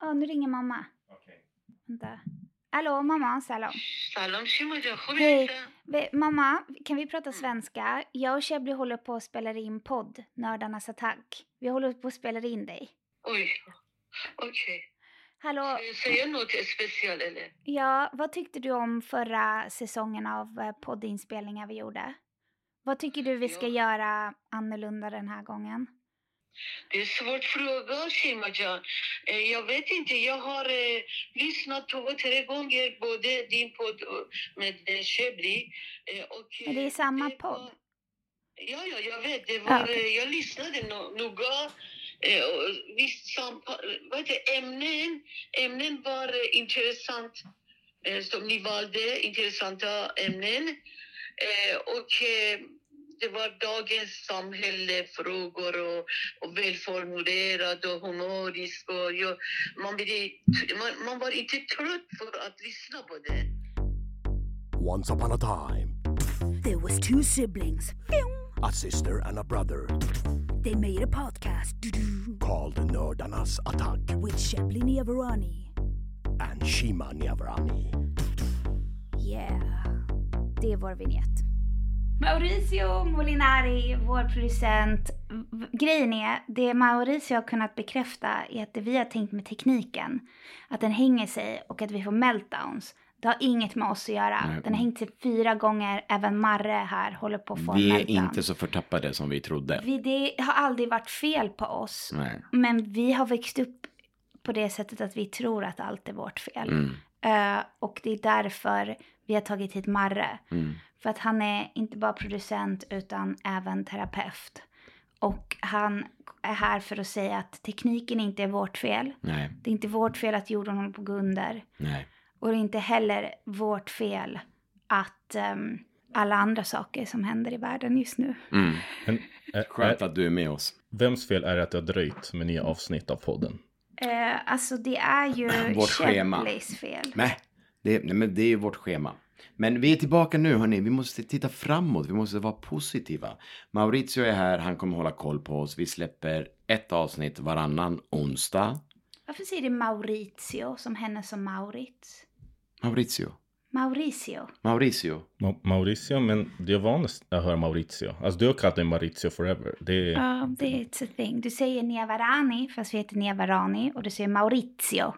Ja, nu ringer mamma. Vänta. Hallå, mamma. Salam. سلام شیما جان خوبی Hej. عزیزم؟ Ve- Mamma, kan vi prata svenska? Jag och Shebly håller på att spela in podd, Nördarnas attack. Vi håller på att spela in dig. Oj, okej. Hallå, Ska jag säga något speciellt eller? ja, vad tyckte du om förra säsongen av eh, poddinspelningar vi gjorde? Vad tycker du vi ska Ja. göra annorlunda den här gången? Det är en svår fråga Shima Jan. Eh, Jag vet inte, jag har eh, lyssnat två, tre gånger både din podd med eh, Shebly. Eh, och, Men det är samma det podd. var- Ja, ja, jag vet. Det Ja, var, eh, jag lyssnade no, noga. Eh, visst, sampa, vad det, ämnen, ämnen var intressant. Som ni valde, intressanta ämnen. Och det var dagens samhällsfrågor och, och välformulerad och humorisk. Och jag, man, blev, man, man var inte trött för att lyssna på det. Once upon a time, There was two siblings. a sister and a brother They made a podcast called Nördarnas Attack with Shebly Niavarani. and Shima Niavarani. Yeah, det vår vignett. Mauricio Molinari, vår producent. Grejen är, det Mauricio har kunnat bekräfta är att det vi har tänkt med tekniken, att den hänger sig och att vi får meltdowns. Det har inget med oss att göra. Nej. Den har hängt sig fyra gånger. Även Marre här håller på att få Vi är inte så förtappade som vi trodde. Vi, det har aldrig varit fel på oss. Nej. Men vi har växt upp på det sättet att vi tror att allt är vårt fel. Mm. Eh, och det är därför vi har tagit hit Marre. Mm. För att han är inte bara producent utan även terapeut. Och han är här för att säga att tekniken inte är vårt fel. Nej, Det är inte vårt fel att jorden håller på att gå under. nej. Och det är inte heller vårt fel att ehm, alla andra saker som händer i världen just nu. Mm. Men, ä- Skönt att du är med oss. vems fel är det att det har dröjt med nya avsnitt av podden? Eh, alltså det är ju Vårt schema. Shebleys fel. Nej, det, nej, men det är ju vårt schema. Men vi är tillbaka nu, hörni. Vi måste titta framåt. Vi måste vara positiva. Maurizio är här. Han kommer hålla koll på oss. Vi släpper ett avsnitt varannan onsdag. Varför säger du Maurizio som henne som Maurits? Maurizio. Mauricio. Mauricio. Ma- Mauricio, men det är vanligt att höra Maurizio. Alltså du har kallat dig Maurizio forever. Det är... Ja, det är ett thing. Du säger Niavarani fast vi heter Niavarani och du säger Maurizio.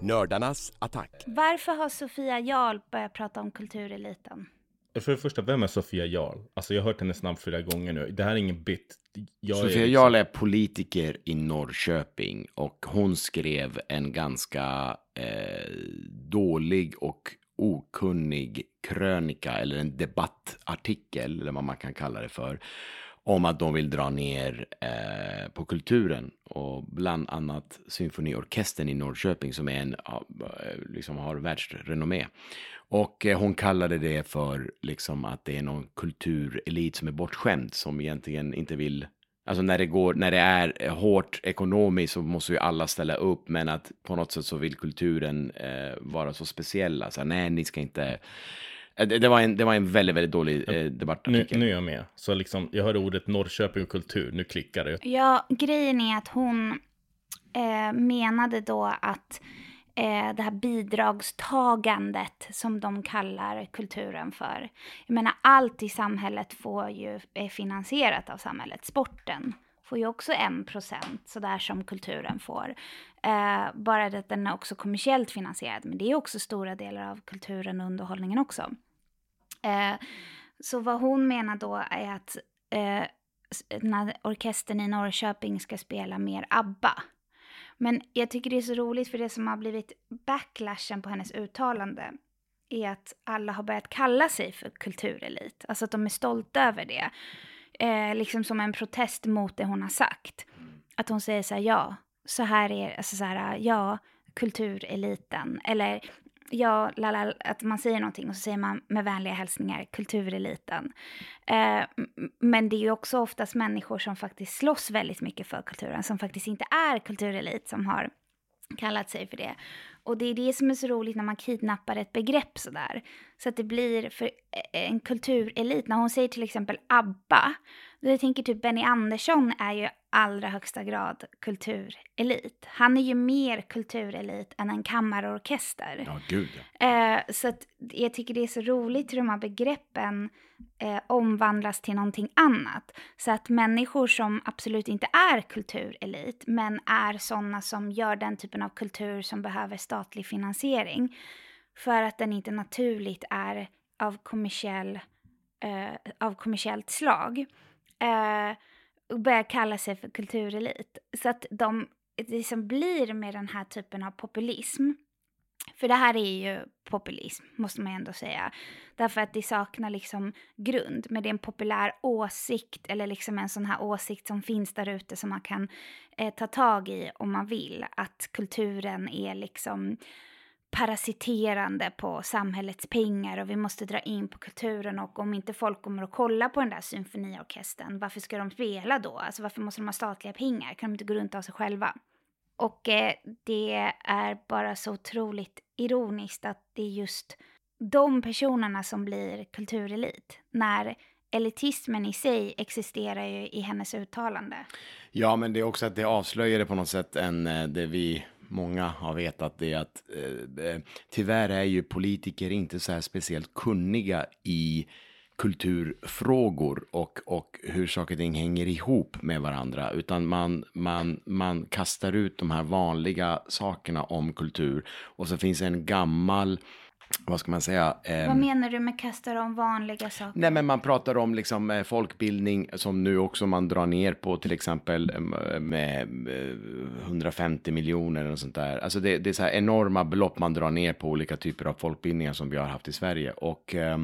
Nördarnas Attack. Varför har Sofia Jarl börjat prata om kultureliten? För det första, vem är Sofia Jarl? Alltså jag har hört hennes namn flera gånger nu. Det här är ingen bit. Jag Sofia är liksom- Jarl är politiker i Norrköping och hon skrev en ganska eh, dålig och okunnig krönika eller en debattartikel eller vad man kan kalla det för om att de vill dra ner eh, på kulturen och bland annat symfoniorkestern i Norrköping som är en, eh, liksom har världsrenommé. Och eh, hon kallade det för liksom att det är någon kulturelit som är bortskämd som egentligen inte vill Alltså när det går, när det är eh, hårt ekonomiskt så måste ju alla ställa upp men att på något sätt så vill kulturen eh, vara så speciella. Så här, nej, ni ska inte. Eh, Det, var en, det var en väldigt, väldigt dålig eh, Nu, debattartikel. nu är jag med. Så liksom, jag hör ordet Norrköping och kultur. Nu klickar det. Ja, grejen är att hon eh, menade då att eh, det här bidragstagandet som de kallar kulturen för. Jag menar, allt i samhället får ju, är finansierat av samhället. Sporten får ju också en procent, sådär som kulturen får. Eh, bara det att den är också kommersiellt finansierad, men det är också stora delar av kulturen och underhållningen också. Eh, så vad hon menar då är att eh, när orkestern i Norrköping ska spela mer ABBA. Men jag tycker det är så roligt för det som har blivit backlashen på hennes uttalande är att alla har börjat kalla sig för kulturelit. Alltså att de är stolta över det. Eh, liksom som en protest mot det hon har sagt. Att hon säger så här, ja, så här är alltså så här, ja, kultureliten. Eller ja, lala, att man säger någonting och så säger man med vänliga hälsningar kultureliten. Eh, men det är ju också oftast människor som faktiskt slåss väldigt mycket för kulturen, som faktiskt inte är kulturelit, som har kallat sig för det. Och det är det som är så roligt när man kidnappar ett begrepp sådär. Så att det blir för en kulturelit. När hon säger till exempel ABBA, jag tänker typ Benny Andersson är ju allra högsta grad kulturelit. Han är ju mer kulturelit än en kammarorkester. Ja, gud ja. Eh, så att jag tycker det är så roligt hur de här begreppen eh, omvandlas till någonting annat. Så att människor som absolut inte är kulturelit, men är sådana som gör den typen av kultur som behöver statlig finansiering, för att den inte naturligt är av, kommersiell, eh, av kommersiellt slag, eh, börjar kalla sig för kulturelit. Så att de liksom blir med den här typen av populism. För det här är ju populism, måste man ändå säga. Därför att det saknar liksom grund. Men det är en populär åsikt, eller liksom en sån här åsikt som finns där ute som man kan eh, ta tag i om man vill. Att kulturen är liksom parasiterande på samhällets pengar och vi måste dra in på kulturen och om inte folk kommer att kolla på den där symfoniorkestern, varför ska de spela då? Alltså varför måste de ha statliga pengar? Kan de inte gå runt av sig själva? Och eh, det är bara så otroligt ironiskt att det är just de personerna som blir kulturelit. När elitismen i sig existerar ju i hennes uttalande. Ja, men det är också att det avslöjar det på något sätt än eh, det vi många har vetat det att eh, eh, tyvärr är ju politiker inte så här speciellt kunniga i kulturfrågor och, och hur saker och ting hänger ihop med varandra. Utan man, man, man kastar ut de här vanliga sakerna om kultur. Och så finns en gammal vad ska man säga? Eh, vad menar du med kastar om vanliga saker? Nej, men man pratar om liksom eh, folkbildning som nu också man drar ner på till exempel eh, med 150 miljoner och sånt där. Alltså det, det, är så här enorma belopp man drar ner på olika typer av folkbildningar som vi har haft i Sverige. Och eh,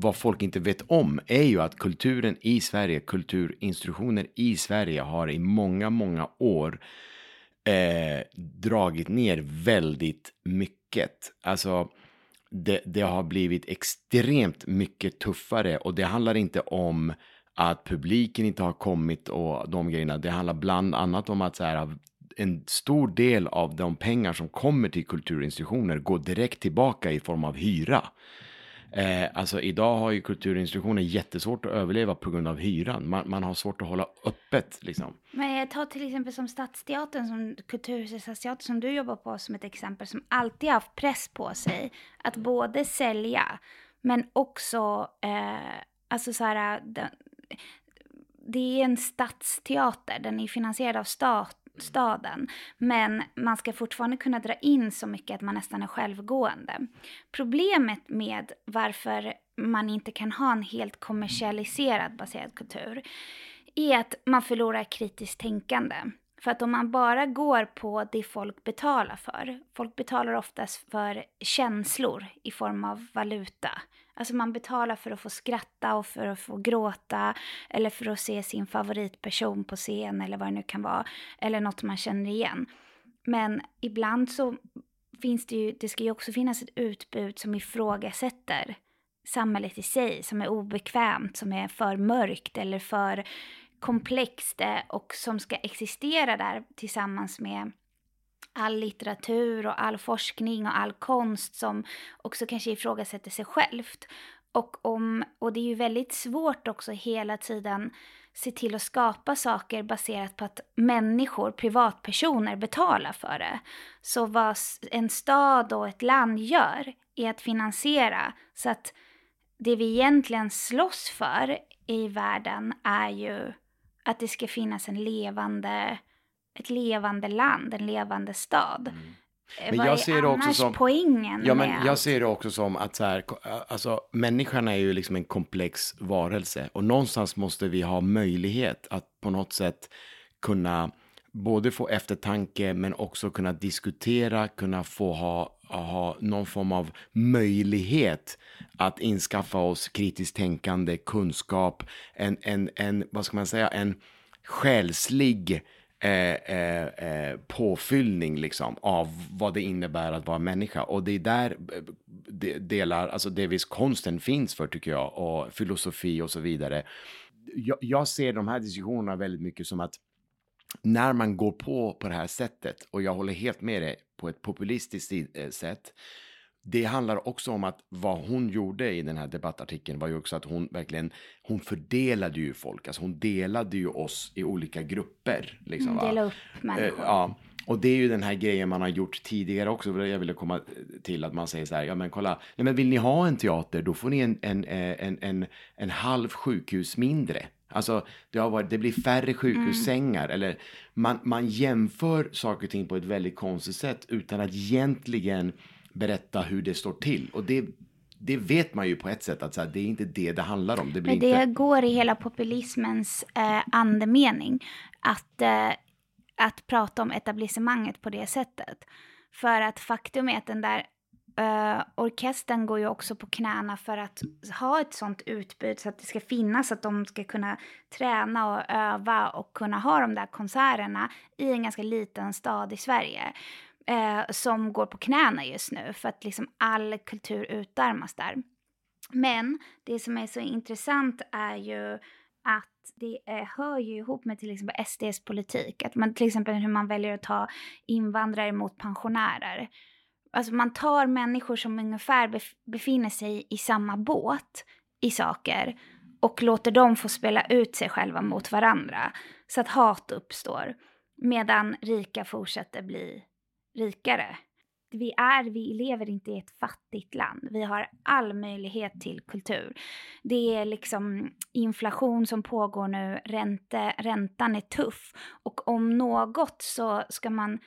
vad folk inte vet om är ju att kulturen i Sverige, kulturinstitutioner i Sverige har i många, många år eh, dragit ner väldigt mycket. Alltså, det, det, har blivit extremt mycket tuffare och det handlar inte om att publiken inte har kommit och de grejerna. Det handlar bland annat om att så här, en stor del av de pengar som kommer till kulturinstitutioner går direkt tillbaka i form av hyra. Eh, alltså idag har ju kulturinstitutioner jättesvårt att överleva på grund av hyran. Man, man har svårt att hålla öppet liksom. Men jag tar till exempel som Stadsteatern, som Kulturhuset som du jobbar på som ett exempel som alltid haft press på sig att både sälja men också, eh, alltså så här, den, det är en stadsteater, den är finansierad av stat, staden. Men man ska fortfarande kunna dra in så mycket att man nästan är självgående. Problemet med varför man inte kan ha en helt kommersialiserad baserad kultur är att man förlorar kritiskt tänkande. För att om man bara går på det folk betalar för, folk betalar oftast för känslor i form av valuta. Alltså man betalar för att få skratta och för att få gråta eller för att se sin favoritperson på scen eller vad det nu kan vara. Eller något man känner igen. Men ibland så finns det ju, det ska ju också finnas ett utbud som ifrågasätter samhället i sig, som är obekvämt, som är för mörkt eller för komplext eh, och som ska existera där tillsammans med all litteratur och all forskning och all konst som också kanske ifrågasätter sig självt. Och, om, och det är ju väldigt svårt också hela tiden se till att skapa saker baserat på att människor, privatpersoner, betalar för det. Så vad en stad och ett land gör är att finansiera så att det vi egentligen slåss för i världen är ju att det ska finnas en levande, ett levande land, en levande stad. Eh, Men Vad jag är ser det också som- poängen Ja, men allt? jag ser det också som att så här, alltså, människan är ju liksom en komplex varelse och någonstans måste vi ha möjlighet att på något sätt kunna både få eftertanke men också kunna diskutera, kunna få ha, ha någon form av möjlighet att inskaffa oss kritiskt tänkande, kunskap, en, en, en vad ska man säga, en själslig Eh, eh, eh, påfyllning liksom av vad det innebär att vara människa. Och det är där eh, de, delar, alltså delvis konsten finns för tycker jag och filosofi och så vidare. Jag, jag ser de här diskussionerna väldigt mycket som att när man går på på det här sättet och jag håller helt med dig på ett populistiskt eh, sätt. Det handlar också om att vad hon gjorde i den här debattartikeln var ju också att hon verkligen, hon fördelade ju folk, alltså hon delade ju oss i olika grupper. Liksom, Mm? Dela upp Eh, människor. Ja, och det är ju den här grejen man har gjort tidigare också. Jag ville komma till att man säger så här, ja men kolla, nej men vill ni ha en teater då får ni en, en, eh, en, en, en halv sjukhus mindre. Alltså det, har varit, det blir färre sjukhussängar eller man, man jämför saker och ting på ett väldigt konstigt sätt utan att egentligen berätta hur det står till. Och det, det vet man ju på ett sätt att så här, det är inte det det handlar om. Det blir Men det inte... går i hela populismens eh, andemening att, eh, att prata om etablissemanget på det sättet. För att faktum är att den där eh, orkestern går ju också på knäna för att ha ett sånt utbud så att det ska finnas, att de ska kunna träna och öva och kunna ha de där konserterna i en ganska liten stad i Sverige. Eh, som går på knäna just nu för att liksom all kultur utarmas där. Men det som är så intressant är ju att det eh, hör ju ihop med till exempel SDs politik. Att man till exempel hur man väljer att ta invandrare mot pensionärer. Alltså man tar människor som ungefär bef- befinner sig i samma båt i saker och låter dem få spela ut sig själva mot varandra. Så att hat uppstår. Medan rika fortsätter bli rikare. Vi, är, vi lever inte i ett fattigt land. Vi har all möjlighet till kultur. Det är liksom inflation som pågår nu, ränte, räntan är tuff. Och om något så ska man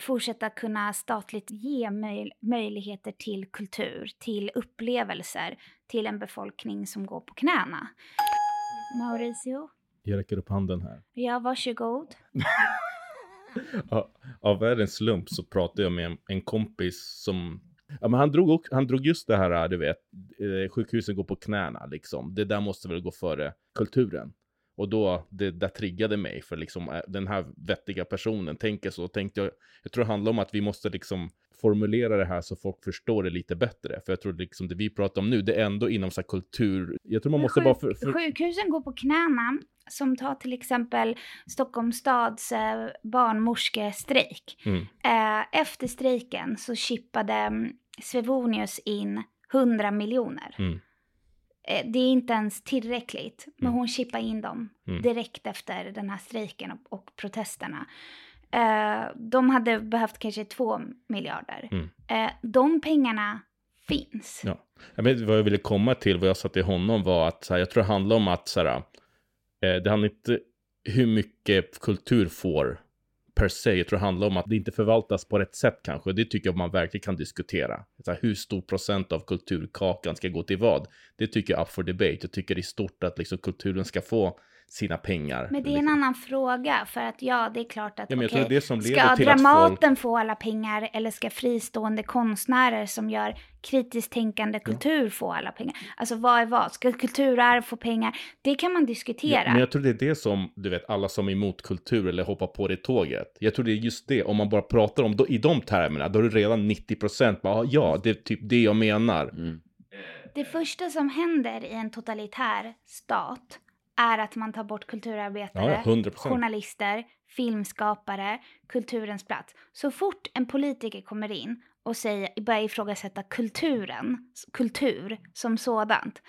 fortsätta kunna statligt ge möj, möjligheter till kultur, till upplevelser, till en befolkning som går på knäna. Mauricio, Jag räcker upp handen här. ja varsågod. Av världens slump så pratade jag med en, en kompis som Ja, men han drog, också, han drog just det här, du vet, eh, sjukhusen går på knäna liksom. Det där måste väl gå före kulturen. Och då, det där triggade mig för liksom eh, den här vettiga personen tänker så. Tänkte jag, jag tror det handlar om att vi måste liksom formulera det här så folk förstår det lite bättre. För jag tror liksom det vi pratar om nu, det är ändå inom så kultur. Jag tror man måste Sjuk, bara för, för, Sjukhusen går på knäna, som tar till exempel Stockholms stads eh, barnmorskestrejk. Mm. Eh, efter strejken så chippade mm, Svevonius in 100 miljoner. Mm. Eh, det är inte ens tillräckligt, men Mm. hon chippade in dem Mm. direkt efter den här strejken och, och protesterna. Eh, de hade behövt kanske två miljarder. Mm. Eh, de pengarna finns. Ja. Jag vet vad jag ville komma till, vad jag sa till honom var att här, jag tror det handlar om att så här, eh, det handlar inte hur mycket kultur får per se. Jag tror det handlar om att det inte förvaltas på rätt sätt kanske. Det tycker jag man verkligen kan diskutera. Så här, hur stor procent av kulturkakan ska gå till vad? Det tycker jag är up for debate. Jag tycker i stort att liksom, kulturen ska få sina pengar. Men det är en liksom. annan fråga, för att ja, det är klart att Ja, okej, det det ska Dramaten få alla pengar eller ska fristående konstnärer som gör kritiskt tänkande kultur få alla pengar? Alltså vad är vad? Ska kulturarv få pengar? Det kan man diskutera. Ja, men jag tror det är det som, du vet, alla som är emot kultur eller hoppar på det tåget. Jag tror det är just det, om man bara pratar om då, i de termerna, då är det redan 90% bara, ja, det är typ det jag menar. Mm. Det första som händer i en totalitär stat är att man tar bort kulturarbetare, Ja, 100%. journalister, filmskapare, kulturens plats. Så fort en politiker kommer in och säger, börjar ifrågasätta kulturen, kultur som sådant,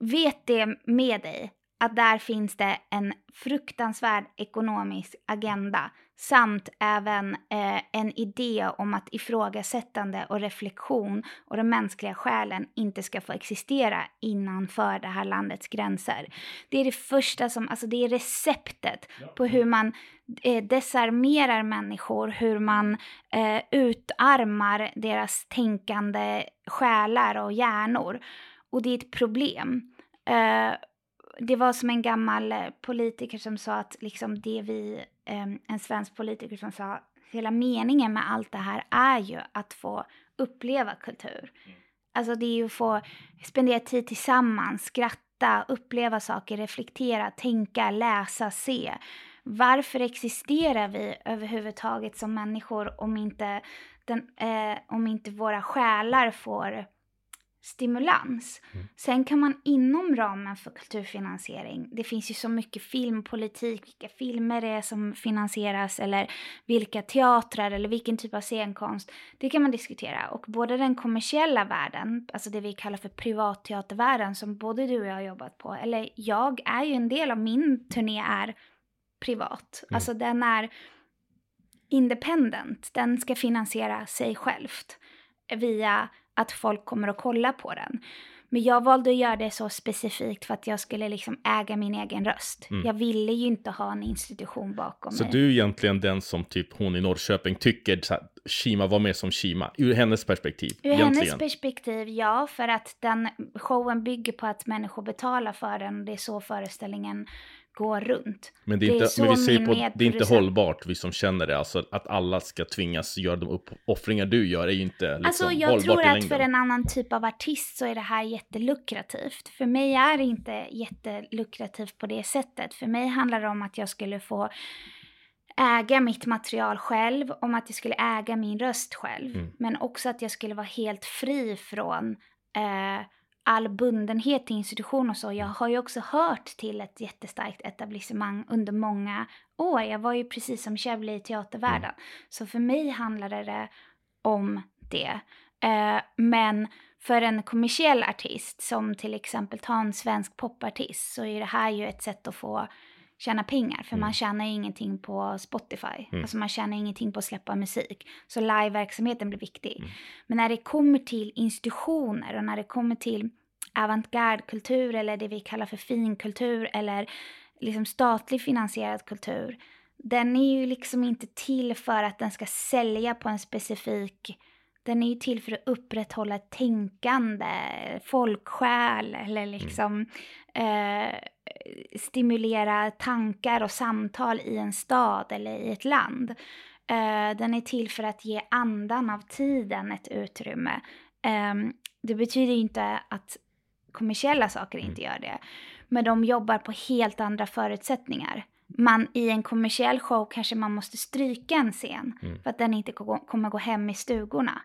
vet det med dig att där finns det en fruktansvärd ekonomisk agenda samt även eh, en idé om att ifrågasättande och reflektion och den mänskliga själen inte ska få existera innanför det här landets gränser. Det är det första som, alltså det är receptet på hur man eh, desarmerar människor, hur man eh, utarmar deras tänkande själar och hjärnor. Och det är ett problem. Eh, det var som en gammal eh, politiker som sa att liksom det vi, eh, en svensk politiker som sa, hela meningen med allt det här är ju att få uppleva kultur. Alltså det är ju att få spendera tid tillsammans, skratta, uppleva saker, reflektera, tänka, läsa, se. Varför existerar vi överhuvudtaget som människor om inte, den, eh, om inte våra själar får stimulans. Sen kan man inom ramen för kulturfinansiering, det finns ju så mycket filmpolitik, vilka filmer det är som finansieras eller vilka teatrar eller vilken typ av scenkonst, det kan man diskutera. Och både den kommersiella världen, alltså det vi kallar för privatteatervärlden som både du och jag har jobbat på, eller jag är ju en del av min turné är privat. Alltså den är independent, den ska finansiera sig självt via att folk kommer att kolla på den. Men jag valde att göra det så specifikt för att jag skulle liksom äga min egen röst. Jag ville ju inte ha en institution bakom Mm. Så mig. du är egentligen den som typ hon i Norrköping tycker så här, Shima var med som Shima, ur hennes perspektiv. Ur egentligen. hennes perspektiv, ja, för att den showen bygger på att människor betalar för den det är så föreställningen går runt. Men, det är inte, så men vi ser på, det är inte hållbart, vi som känner det. Alltså att alla ska tvingas göra de uppoffringar du gör är ju inte liksom, Alltså jag tror att för en annan typ av artist så är det här jättelukrativt. För mig är det inte jättelukrativt på det sättet. För mig handlar det om att jag skulle få äga mitt material själv, om att jag skulle äga min röst själv. Mm. Men också att jag skulle vara helt fri från eh, all bundenhet till institution och så. Jag har ju också hört till ett jättestarkt etablissemang under många år. Jag var ju precis som Kävle i teatervärlden. Så för mig handlade det om det. Eh, men för en kommersiell artist, som till exempel ta en svensk popartist, så är det här ju ett sätt att få tjäna pengar. För man tjänar ju ingenting på Spotify. Alltså man tjänar ingenting på att släppa musik. Så liveverksamheten blir viktig. Men när det kommer till institutioner och när det kommer till avantgarde-kultur eller det vi kallar för finkultur eller liksom statligt finansierad kultur. Den är ju liksom inte till för att den ska sälja på en specifik den är ju till för att upprätthålla ett tänkande, folksjäl eller liksom eh, stimulera tankar och samtal i en stad eller i ett land. Eh, den är till för att ge andan av tiden ett utrymme. Eh, det betyder inte att kommersiella saker inte gör det. Men de jobbar på helt andra förutsättningar. Man, I en kommersiell show kanske man måste stryka en scen för att den inte ko- kommer gå hem i stugorna.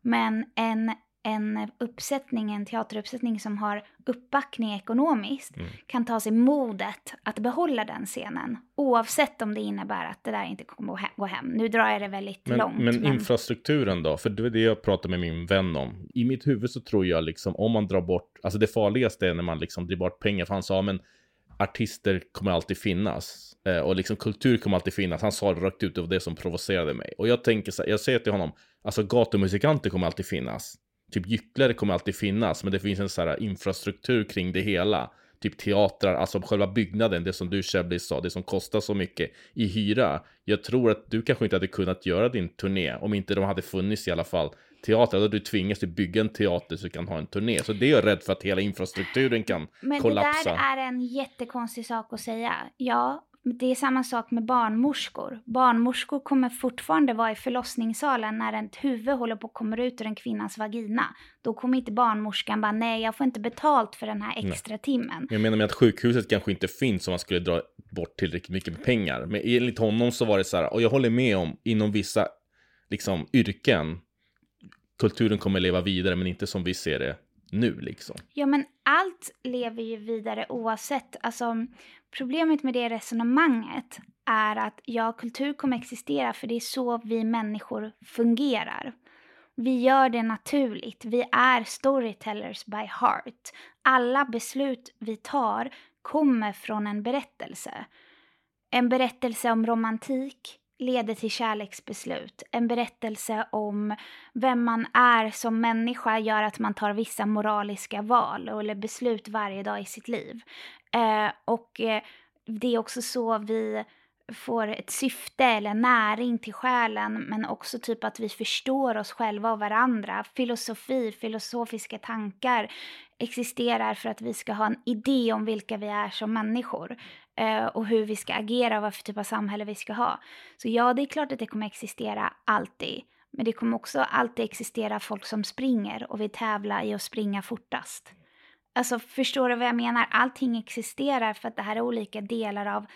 Men en, en uppsättning, en teateruppsättning som har uppbackning ekonomiskt kan ta sig modet att behålla den scenen. Oavsett om det innebär att det där inte kommer att gå hem. Nu drar jag det väldigt Men, långt. men infrastrukturen då? För det är det jag pratar med min vän om. I mitt huvud så tror jag liksom om man drar bort, alltså det farligaste är när man liksom drar bort pengar. För han sa, men artister kommer alltid finnas. Eh, och liksom kultur kommer alltid finnas. Han sa det rakt ut, det var det som provocerade mig. Och jag tänker så här, jag säger till honom, alltså gatumusikanter kommer alltid finnas. Typ gycklare kommer alltid finnas, men det finns en så här infrastruktur kring det hela. Typ teatrar, alltså själva byggnaden, det som du Shebly sa, det som kostar så mycket i hyra. Jag tror att du kanske inte hade kunnat göra din turné om inte de hade funnits i alla fall. Teater, hade du tvingats till bygga en teater så du kan ha en turné. Så det är jag rädd för att hela infrastrukturen kan Men kollapsa. det där är en jättekonstig sak att säga. Ja, det är samma sak med barnmorskor. Barnmorskor kommer fortfarande vara i förlossningssalen när ett huvud håller på att komma ut ur en kvinnas vagina. Då kommer inte barnmorskan bara, nej jag får inte betalt för den här extra timmen. Jag menar med att sjukhuset kanske inte finns om man skulle dra bort tillräckligt mycket pengar. Men enligt honom så var det så här, och jag håller med om, inom vissa liksom, yrken, kulturen kommer leva vidare, men inte som vi ser det nu liksom. Ja, men allt lever ju vidare oavsett. Alltså, problemet med det resonemanget är att ja, kultur kommer existera för det är så vi människor fungerar. Vi gör det naturligt. Vi är storytellers by heart. Alla beslut vi tar kommer från en berättelse. En berättelse om romantik leder till kärleksbeslut. En berättelse om vem man är som människa gör att man tar vissa moraliska val eller beslut varje dag i sitt liv. Eh, och eh, det är också så vi får ett syfte eller näring till själen men också typ att vi förstår oss själva och varandra. Filosofi, filosofiska tankar existerar för att vi ska ha en idé om vilka vi är som människor eh, och hur vi ska agera och vad för typ av samhälle vi ska ha. Så ja, det är klart att det kommer existera alltid. Men det kommer också alltid existera folk som springer och vill tävla i att springa fortast. Alltså förstår du vad jag menar? Allting existerar för att det här är olika delar av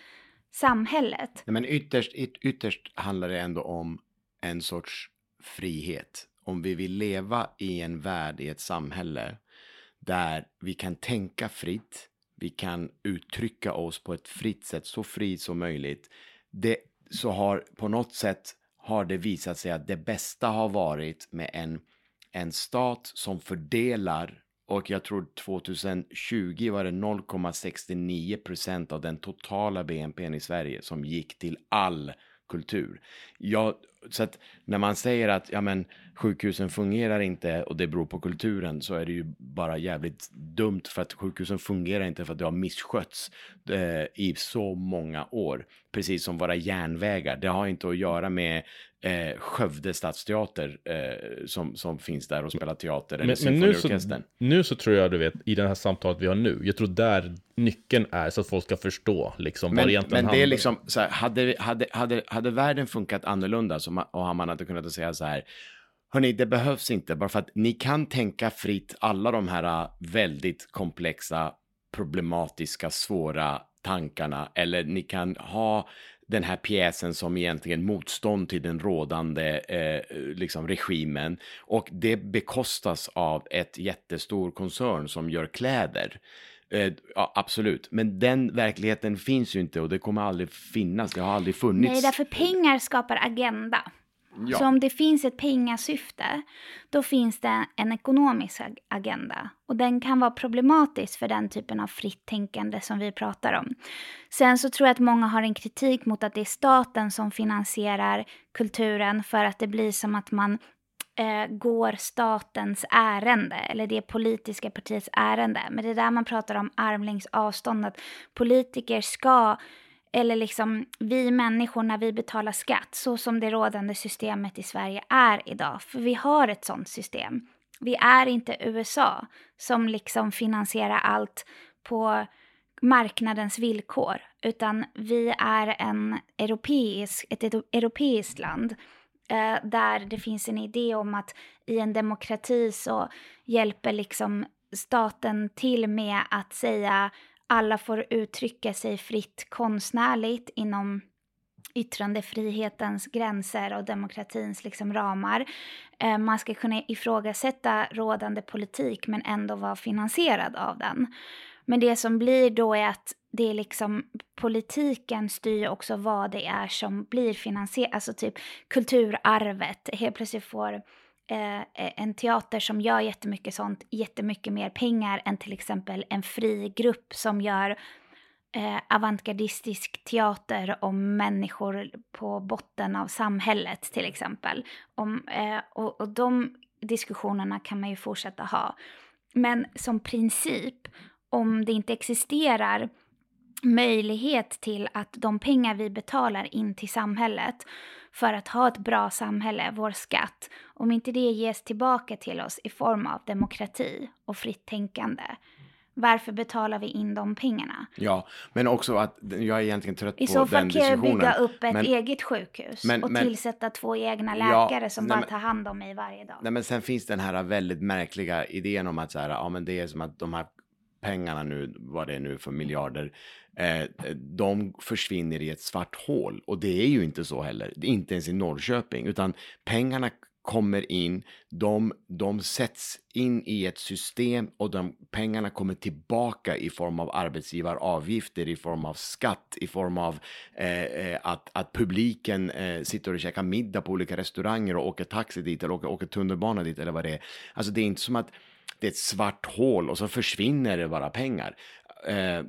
samhället. Nej, men ytterst, yt- ytterst handlar det ändå om en sorts frihet. Om vi vill leva i en värld, i ett samhälle där vi kan tänka fritt, vi kan uttrycka oss på ett fritt sätt, så fritt som möjligt. Det, så har på något sätt har det visat sig att det bästa har varit med en, en stat som fördelar och jag tror 2020 var det 0,69 procent av den totala BNP i Sverige som gick till all kultur. Ja, så att när man säger att ja, men, sjukhusen fungerar inte och det beror på kulturen så är det ju bara jävligt dumt för att sjukhusen fungerar inte för att det har misskötts eh, i så många år. Precis som våra järnvägar. Det har inte att göra med eh, Skövde stadsteater eh, som, som finns där och spelar teater Men, men nu, så, nu så tror jag, du vet, i det här samtalet vi har nu, jag tror där nyckeln är så att folk ska förstå liksom vad det Men, egentligen men det är liksom så här, hade, hade, hade, hade världen funkat annorlunda så ma- och man hade kunnat säga så här, hörni, det behövs inte, bara för att ni kan tänka fritt alla de här äh, väldigt komplexa, problematiska, svåra tankarna, eller ni kan ha den här pjäsen som egentligen motstånd till den rådande eh, liksom regimen och det bekostas av ett jättestor koncern som gör kläder. Eh, ja, absolut, men den verkligheten finns ju inte och det kommer aldrig finnas. Det har aldrig funnits. Nej, därför pengar skapar agenda. Ja. Så om det finns ett pengasyfte, då finns det en ekonomisk agenda. Och den kan vara problematisk för den typen av fritt tänkande som vi pratar om. Sen så tror jag att många har en kritik mot att det är staten som finansierar kulturen för att det blir som att man eh, går statens ärende eller det politiska partiets ärende. Men det är där man pratar om armlängds avstånd, att politiker ska eller liksom vi människor när vi betalar skatt, så som det rådande systemet i Sverige är idag. För vi har ett sånt system. Vi är inte USA som liksom finansierar allt på marknadens villkor, utan vi är en europeisk, ett europeiskt land eh, där det finns en idé om att i en demokrati så hjälper liksom staten till med att säga alla får uttrycka sig fritt konstnärligt inom yttrandefrihetens gränser och demokratins liksom ramar. Eh, man ska kunna ifrågasätta rådande politik men ändå vara finansierad av den. Men det som blir då är att det är liksom politiken styr också vad det är som blir finansierat, alltså typ kulturarvet. Helt plötsligt får Eh, eh, en teater som gör jättemycket sånt jättemycket mer pengar än till exempel en fri grupp som gör eh, avantgardistisk teater om människor på botten av samhället till exempel. Om, eh, och, och de diskussionerna kan man ju fortsätta ha. Men som princip, om det inte existerar möjlighet till att de pengar vi betalar in till samhället för att ha ett bra samhälle, vår skatt, om inte det ges tillbaka till oss i form av demokrati och fritt tänkande, varför betalar vi in de pengarna? Ja, men också att jag är egentligen trött I på så den fall kan jag diskussionen. bygga upp ett men, eget sjukhus men- och men- tillsätta två egna Ja, läkare som nej, bara tar hand om mig varje dag. Nej, men sen finns den här väldigt märkliga idén om att så här, ja, men det är som att de här pengarna nu, vad det är nu för miljarder, eh, de försvinner i ett svart hål. Och det är ju inte så heller, Det är inte ens i Norrköping, utan pengarna kommer in, de, de sätts in i ett system och de pengarna kommer tillbaka i form av arbetsgivaravgifter, i form av skatt, i form av eh, eh, att, att publiken eh, sitter och käkar middag på olika restauranger och åker taxi dit eller åker, åker tunnelbana dit eller vad det är. Alltså det är inte som att det är ett svart hål och så försvinner det bara pengar. Eh,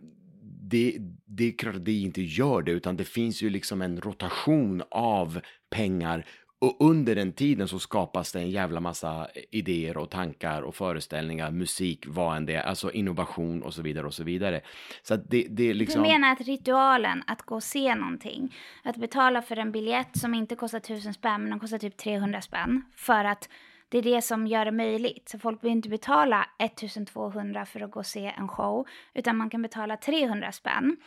det, det är klart att det inte gör det, utan det finns ju liksom en rotation av pengar och under den tiden så skapas det en jävla massa idéer och tankar och föreställningar, musik, vad än det är, alltså innovation och så vidare och så vidare. Så att det, det är liksom... Du menar att ritualen att gå och se någonting, att betala för en biljett som inte kostar tusen spänn men den kostar typ 300 spänn för att det är det som gör det möjligt. Så folk vill inte betala 1200 för att gå och se en show, utan man kan betala 300 spänn.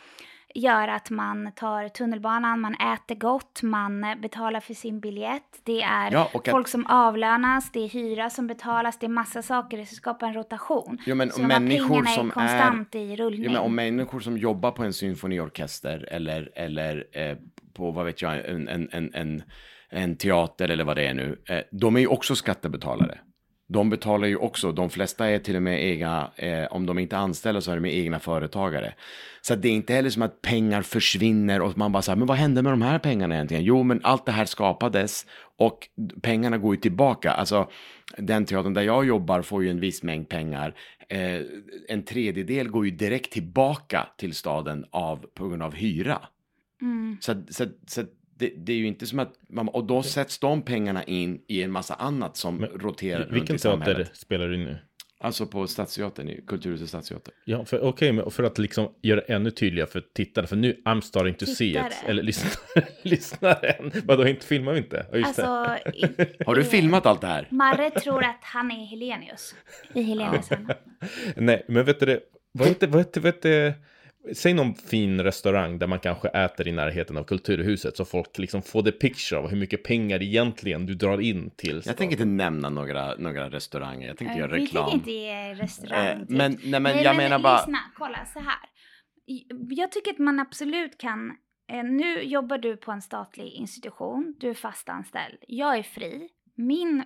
Gör att man tar tunnelbanan, man äter gott, man betalar för sin biljett. Det är Ja, och att- folk som avlönas, det är hyra som betalas, det är massa saker. Det skapar en rotation. Jo, men så människor är som är- konstant i rullning. Ja, men om människor som jobbar på en symfoniorkester eller, eller eh, på, vad vet jag, en, en, en, en, en teater eller vad det är nu, eh, de är ju också skattebetalare. De betalar ju också, de flesta är till och med egna, eh, om de inte är anställda så är de egna företagare. Så det är inte heller som att pengar försvinner och man bara säger, men vad hände med de här pengarna egentligen? Jo, men allt det här skapades och pengarna går ju tillbaka. Alltså, den teatern där jag jobbar får ju en viss mängd pengar. Eh, en tredjedel går ju direkt tillbaka till staden av, på grund av hyra. Mm. Så, så, så det, det är ju inte som att, man, och då sätts de pengarna in i en massa annat som Men roterar runt Vilken i teater samhället. spelar du nu? Alltså på Stadsteatern, i Kulturhuset Stadsteater. Ja, för, okej, men för att liksom göra det ännu tydligare för tittarna, för nu I'm starting to see it. Eller lyssnare, lyssnaren. Vadå, inte filmar vi inte? Ja, just det. Alltså, i- Har du i- filmat allt det här? Marre tror att han är Helenius i Helenius. Nej, men vet du det, vad heter, vad heter, vad heter, säg någon fin restaurang där man kanske äter i närheten av Kulturhuset så folk liksom får the picture av hur mycket pengar egentligen du drar in till Jag tänker inte nämna några, några restauranger, jag tänkte göra Vi reklam. tänker inte ge restaurang. Eh, typ. men- nej, men jag menar bara- Lyssna, kolla så här. Jag tycker att man absolut kan... eh, Nu jobbar du på en statlig institution, du är fast anställd. Jag är fri. Min,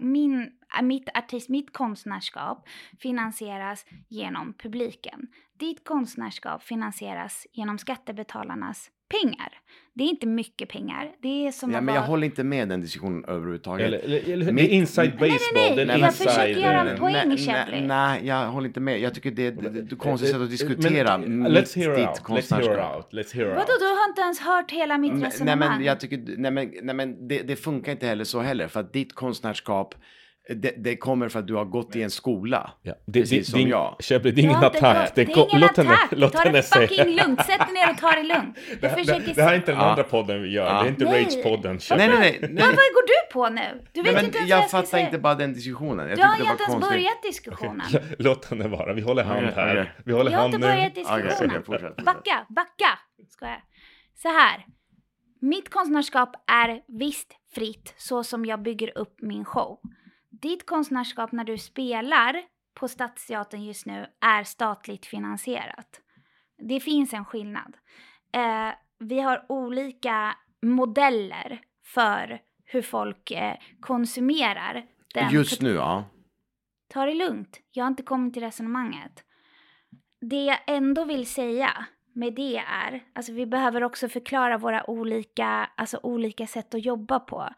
min, äh, mitt artist, mitt konstnärskap finansieras genom publiken. Ditt konstnärskap finansieras genom skattebetalarnas pengar. Det är inte mycket pengar. Det är som Ja, att men jag vara- håller inte med den diskussionen överhuvudtaget. Eller, eller, eller det Mitt- är inside Nej, nej, baseball. nej, det är jag inside, försöker göra en poäng, nej, Shelley. nej, nej, jag håller inte med. Jag tycker det är ett konstigt sätt att diskutera Men, mitt, let's hear ditt out, let's hear konstnärskap. out, let's hear Vadå, du har inte ens hört hela mitt Men- Nej resonemang? men jag tycker, nej men, nej, men det, det funkar inte heller så heller. För att ditt konstnärskap, det, det kommer för att du har gått i en skola. Ja, det, Precis det, som det, jag. Shepard, det är ingen inte attack. Det Det är ingen låt henne, attack! låt Ta henne det säga. fucking lugnt, sätt dig ner och ta det lugnt. Det, försöker det, det här är inte den Ja. andra podden vi gör. Ja. Det är inte Nej. Rage-podden. Nej, Shepard. nej, nej. Vad, nej. vad går du på nu? Du vet Nej, inte ens jag jag ska fattar säga. inte bara den diskussionen. Jag Du har ju inte ens konstigt. börjat diskussionen. Låt henne vara. Vi håller hand här. Vi håller Jag har hand inte nu. börjat diskussionen. Backa, backa! Ska jag. Så här. Mitt konstnärskap är visst fritt så som jag bygger upp min show. Ditt konstnärskap när du spelar på Stadsteatern just nu är statligt finansierat. Det finns en skillnad. Eh, vi har olika modeller för hur folk eh, konsumerar den Just nu, ja. Ta det lugnt. Jag har inte kommit till resonemanget. Det jag ändå vill säga med det är, alltså vi behöver också förklara våra olika, alltså olika sätt att jobba på.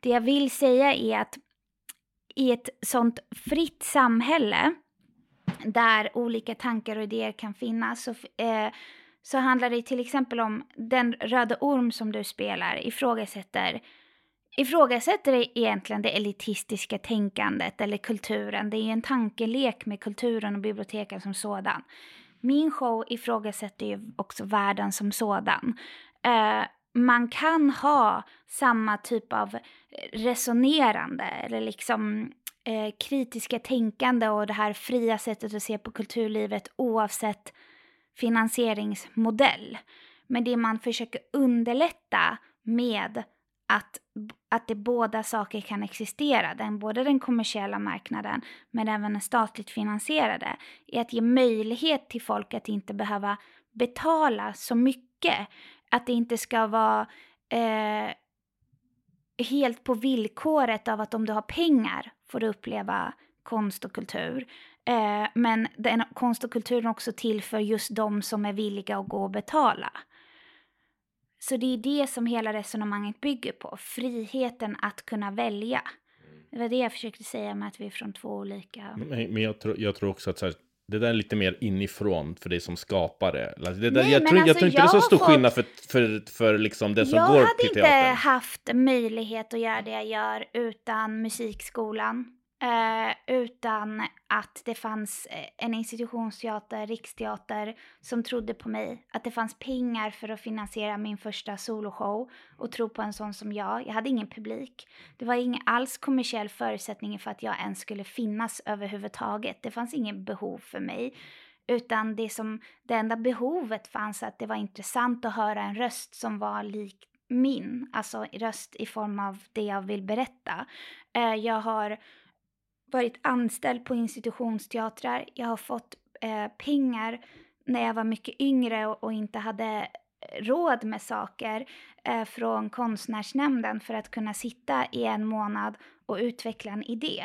Det jag vill säga är att i ett sånt fritt samhälle där olika tankar och idéer kan finnas så, eh, så handlar det till exempel om den röda orm som du spelar ifrågasätter ifrågasätter egentligen det elitistiska tänkandet eller kulturen. Det är ju en tankelek med kulturen och biblioteken som sådan. Min show ifrågasätter ju också världen som sådan. Eh, man kan ha samma typ av eh, resonerande eller liksom eh, kritiska tänkande och det här fria sättet att se på kulturlivet oavsett finansieringsmodell. Men det man försöker underlätta med att, att det båda saker kan existera, den, både den kommersiella marknaden men även den statligt finansierade, är att ge möjlighet till folk att inte behöva betala så mycket. Att det inte ska vara eh, helt på villkoret av att om du har pengar får du uppleva konst och kultur. Eh, men den, konst och kultur är också till för just de som är villiga att gå och betala. Så det är det som hela resonemanget bygger på, friheten att kunna välja. Det var det jag försökte säga med att vi är från två olika... Men, men jag, tror, jag tror också att så här, det där är lite mer inifrån för dig som skapare. Alltså, det där, Nej, jag, tror, jag alltså, tror inte jag det är så stor fått- skillnad för, för, för liksom den som jag går hade till inte teatern. haft möjlighet att göra det jag gör utan musikskolan. Eh, utan att det fanns eh, en institutionsteater, Riksteater, som trodde på mig. Att det fanns pengar för att finansiera min första soloshow och tro på en sån som jag. Jag hade ingen publik. Det var ingen alls kommersiell förutsättning för att jag ens skulle finnas överhuvudtaget. Det fanns ingen behov för mig. Utan det, som, det enda behovet fanns att det var intressant att höra en röst som var lik min. Alltså röst i form av det jag vill berätta. Eh, jag har varit anställd på institutionsteatrar. Jag har fått eh, pengar när jag var mycket yngre och, och inte hade eh, råd med saker eh, från konstnärsnämnden för att kunna sitta i en månad och utveckla en idé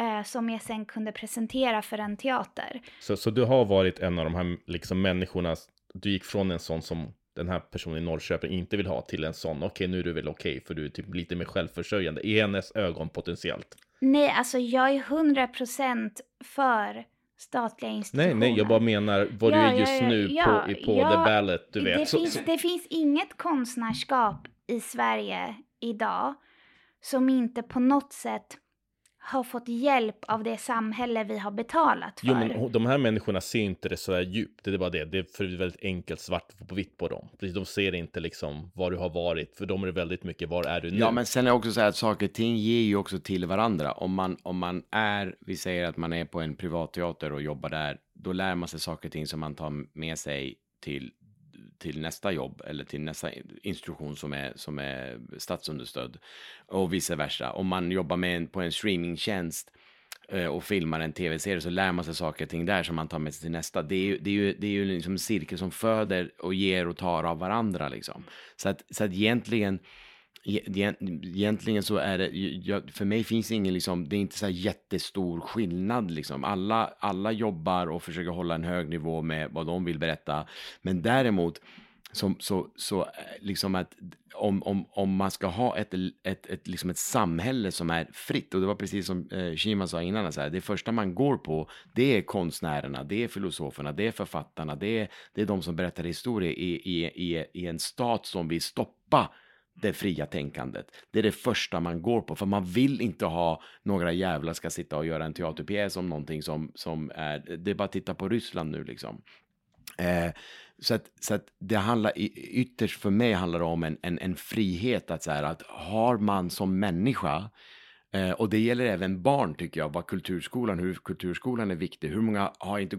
eh, som jag sen kunde presentera för en teater. Så, så du har varit en av de här liksom, människorna, du gick från en sån som den här personen i Norrköping inte vill ha till en sån, okej nu är du väl okej för du är typ lite mer självförsörjande i hennes ögon potentiellt. Nej, alltså jag är 100% för statliga institutioner. Nej, nej, jag bara menar vad du Ja, är ja, just ja, nu ja, på, på The Ballet, du vet. Det, Så, finns, så, det finns inget konstnärskap i Sverige idag som inte på något sätt har fått hjälp av det samhälle vi har betalat för. jo, men de här människorna ser inte det så här djupt, det är bara det. Det är för väldigt enkelt svart på vitt på dem. Precis, de ser inte liksom var du har varit, för dem är det väldigt mycket, var är du nu? Ja, men sen är det också så här att saker och ting ger ju också till varandra. Om man, om man är, vi säger att man är på en privatteater och jobbar där, då lär man sig saker och ting som man tar med sig till, till nästa jobb eller till nästa institution som är, som är statsunderstödd och vice versa. Om man jobbar med en, på en streamingtjänst eh, och filmar en tv-serie så lär man sig saker och ting där som man tar med sig till nästa. Det är ju, det är ju, det är ju liksom en cirkel som föder och ger och tar av varandra liksom. Så att, så att egentligen E-, egentligen så är det, jag, för mig finns det ingen liksom, det är inte så här jättestor skillnad liksom. Alla, alla jobbar och försöker hålla en hög nivå med vad de vill berätta. Men däremot, så, så, så eh, liksom att om, om, om man ska ha ett, ett, ett, liksom ett samhälle som är fritt, och det var precis som eh, Shima sa innan, så här, det första man går på, det är konstnärerna, det är filosoferna, det är författarna, det är, det är de som berättar historier i, i, i, i en stat som vill stoppa det fria tänkandet. Det är det första man går på, för man vill inte ha några jävlar ska sitta och göra en teaterpjäs om någonting som, som är, det är bara att titta på Ryssland nu liksom. Eh, så att, så att det handlar, ytterst för mig handlar det om en, en, en frihet att så här, att har man som människa eh, och det gäller även barn tycker jag, vad kulturskolan, hur kulturskolan är viktig. Hur många har inte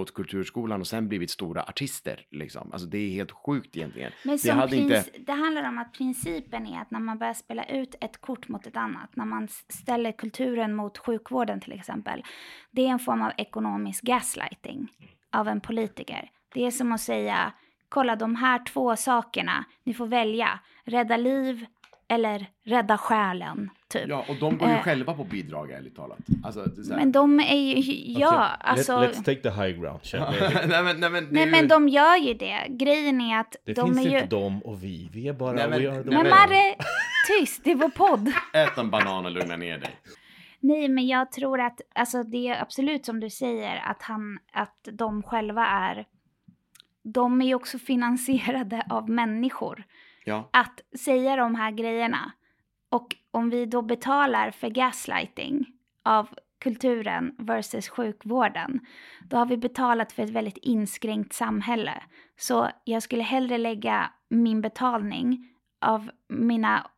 Åt kulturskolan och sen blivit stora artister. Liksom. Alltså det är helt sjukt egentligen. Men det, hade inte... det handlar om att principen är att när man börjar spela ut ett kort mot ett annat, när man ställer kulturen mot sjukvården till exempel, det är en form av ekonomisk gaslighting av en politiker. Det är som att säga, kolla de här två sakerna, ni får välja, rädda liv eller rädda själen, typ. Ja, och de går ju Eh, själva på bidrag ärligt talat. Alltså, det är så här- Men de är ju, ja, Okej, alltså... Let, let's take the high ground, nej, men, nej, men, det Nej ju- men de gör ju det. Grejen är att Det de finns är ju... inte de och vi. Vi är bara Nej, men- we are the Men. Marre, tyst, det är vår podd. Ät en banan och lugna ner dig. Nej, men jag tror att, alltså det är absolut som du säger, att han, att de själva är, de är ju också finansierade av människor. Ja. Att säga de här grejerna, och om vi då betalar för gaslighting av kulturen versus sjukvården, då har vi betalat för ett väldigt inskränkt samhälle. Så jag skulle hellre lägga min betalning av mina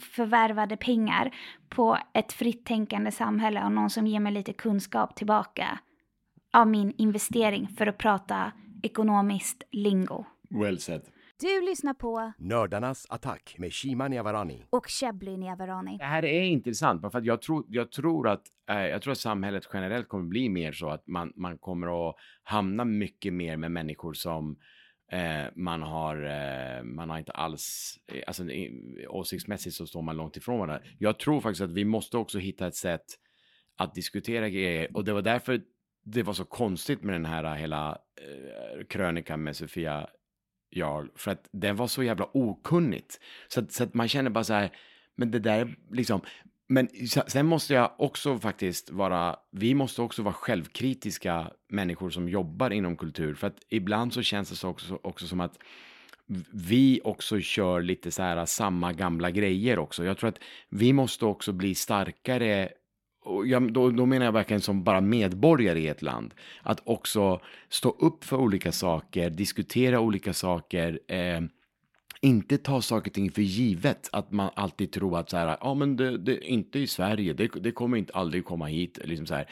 förvärvade pengar på ett fritt tänkande samhälle och någon som ger mig lite kunskap tillbaka av min investering för att prata ekonomiskt lingo. Well said. Du lyssnar på Nördarnas attack med Shima Niavarani. och Shebly Niavarani. Det här är intressant, för att jag tror, jag tror att eh, jag tror att samhället generellt kommer bli mer så att man, man kommer att hamna mycket mer med människor som eh, man har, eh, man har inte alls, eh, alltså åsiktsmässigt så står man långt ifrån varandra. Jag tror faktiskt att vi måste också hitta ett sätt att diskutera grejer och det var därför det var så konstigt med den här hela eh, krönikan med Sofia Jarl, för att den var så jävla okunnigt. Så att, så att man känner bara så här, men det där liksom, men sen måste jag också faktiskt vara, vi måste också vara självkritiska människor som jobbar inom kultur, för att ibland så känns det så också, också som att vi också kör lite så här samma gamla grejer också. Jag tror att vi måste också bli starkare och jag, då, då menar jag verkligen som bara medborgare i ett land. Att också stå upp för olika saker, diskutera olika saker. Eh, inte ta saker och ting för givet. Att man alltid tror att så här, ja men det, det inte i Sverige, det, det kommer inte aldrig komma hit. Liksom så här.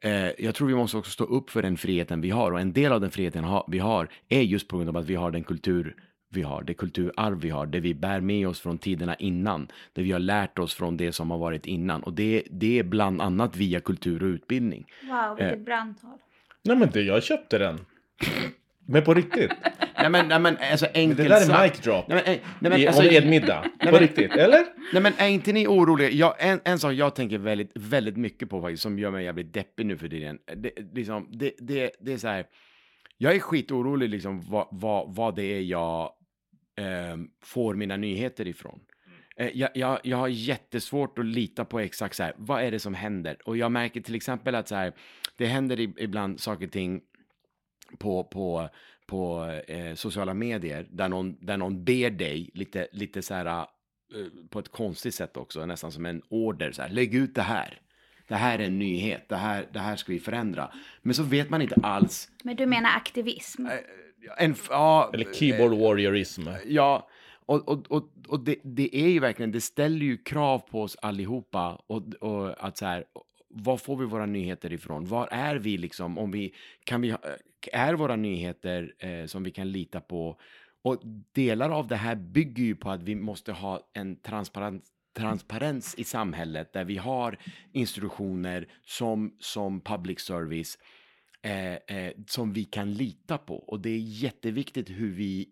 Eh, jag tror vi måste också stå upp för den friheten vi har. Och en del av den friheten ha, vi har är just på grund av att vi har den kultur vi har, det kulturarv vi har, det vi bär med oss från tiderna innan, det vi har lärt oss från det som har varit innan. Och det, det är bland annat via kultur och utbildning. Wow, vilket Eh. brandtal. Nej men det, jag köpte den. Men på riktigt. Nej men, nej, men alltså enkelt det där är mic drop. Nej, men, nej, men, I- alltså, om edmiddag. nej, På men- riktigt, eller? Nej men är inte ni oroliga? Jag, en, en sak jag tänker väldigt, väldigt mycket på faktiskt, som gör mig jävligt deppig nu för tiden. Det, liksom, det, det, det är så här, jag är skitorolig liksom vad, vad, vad det är jag ehm, får mina nyheter ifrån. Eh, Jag, jag, jag har jättesvårt att lita på exakt så här, vad är det som händer? Och jag märker till exempel att så här, det händer ibland saker och ting på, på, på eh, sociala medier där någon, där någon ber dig lite, lite så här eh, på ett konstigt sätt också, nästan som en order så här, lägg ut det här. Det här är en nyhet, det här, det här ska vi förändra. Men så vet man inte alls. Men du menar aktivism? En, ja, Eller keyboard warriorism. Ja, och, och, och, och det, det är ju verkligen, det ställer ju krav på oss allihopa. Och, och att så här, var får vi våra nyheter ifrån? Var är vi liksom? Om vi, kan vi, ha- är våra nyheter eh, som vi kan lita på? Och delar av det här bygger ju på att vi måste ha en transparent transparens i samhället där vi har institutioner som, som public service eh, eh, som vi kan lita på. Och det är jätteviktigt hur vi,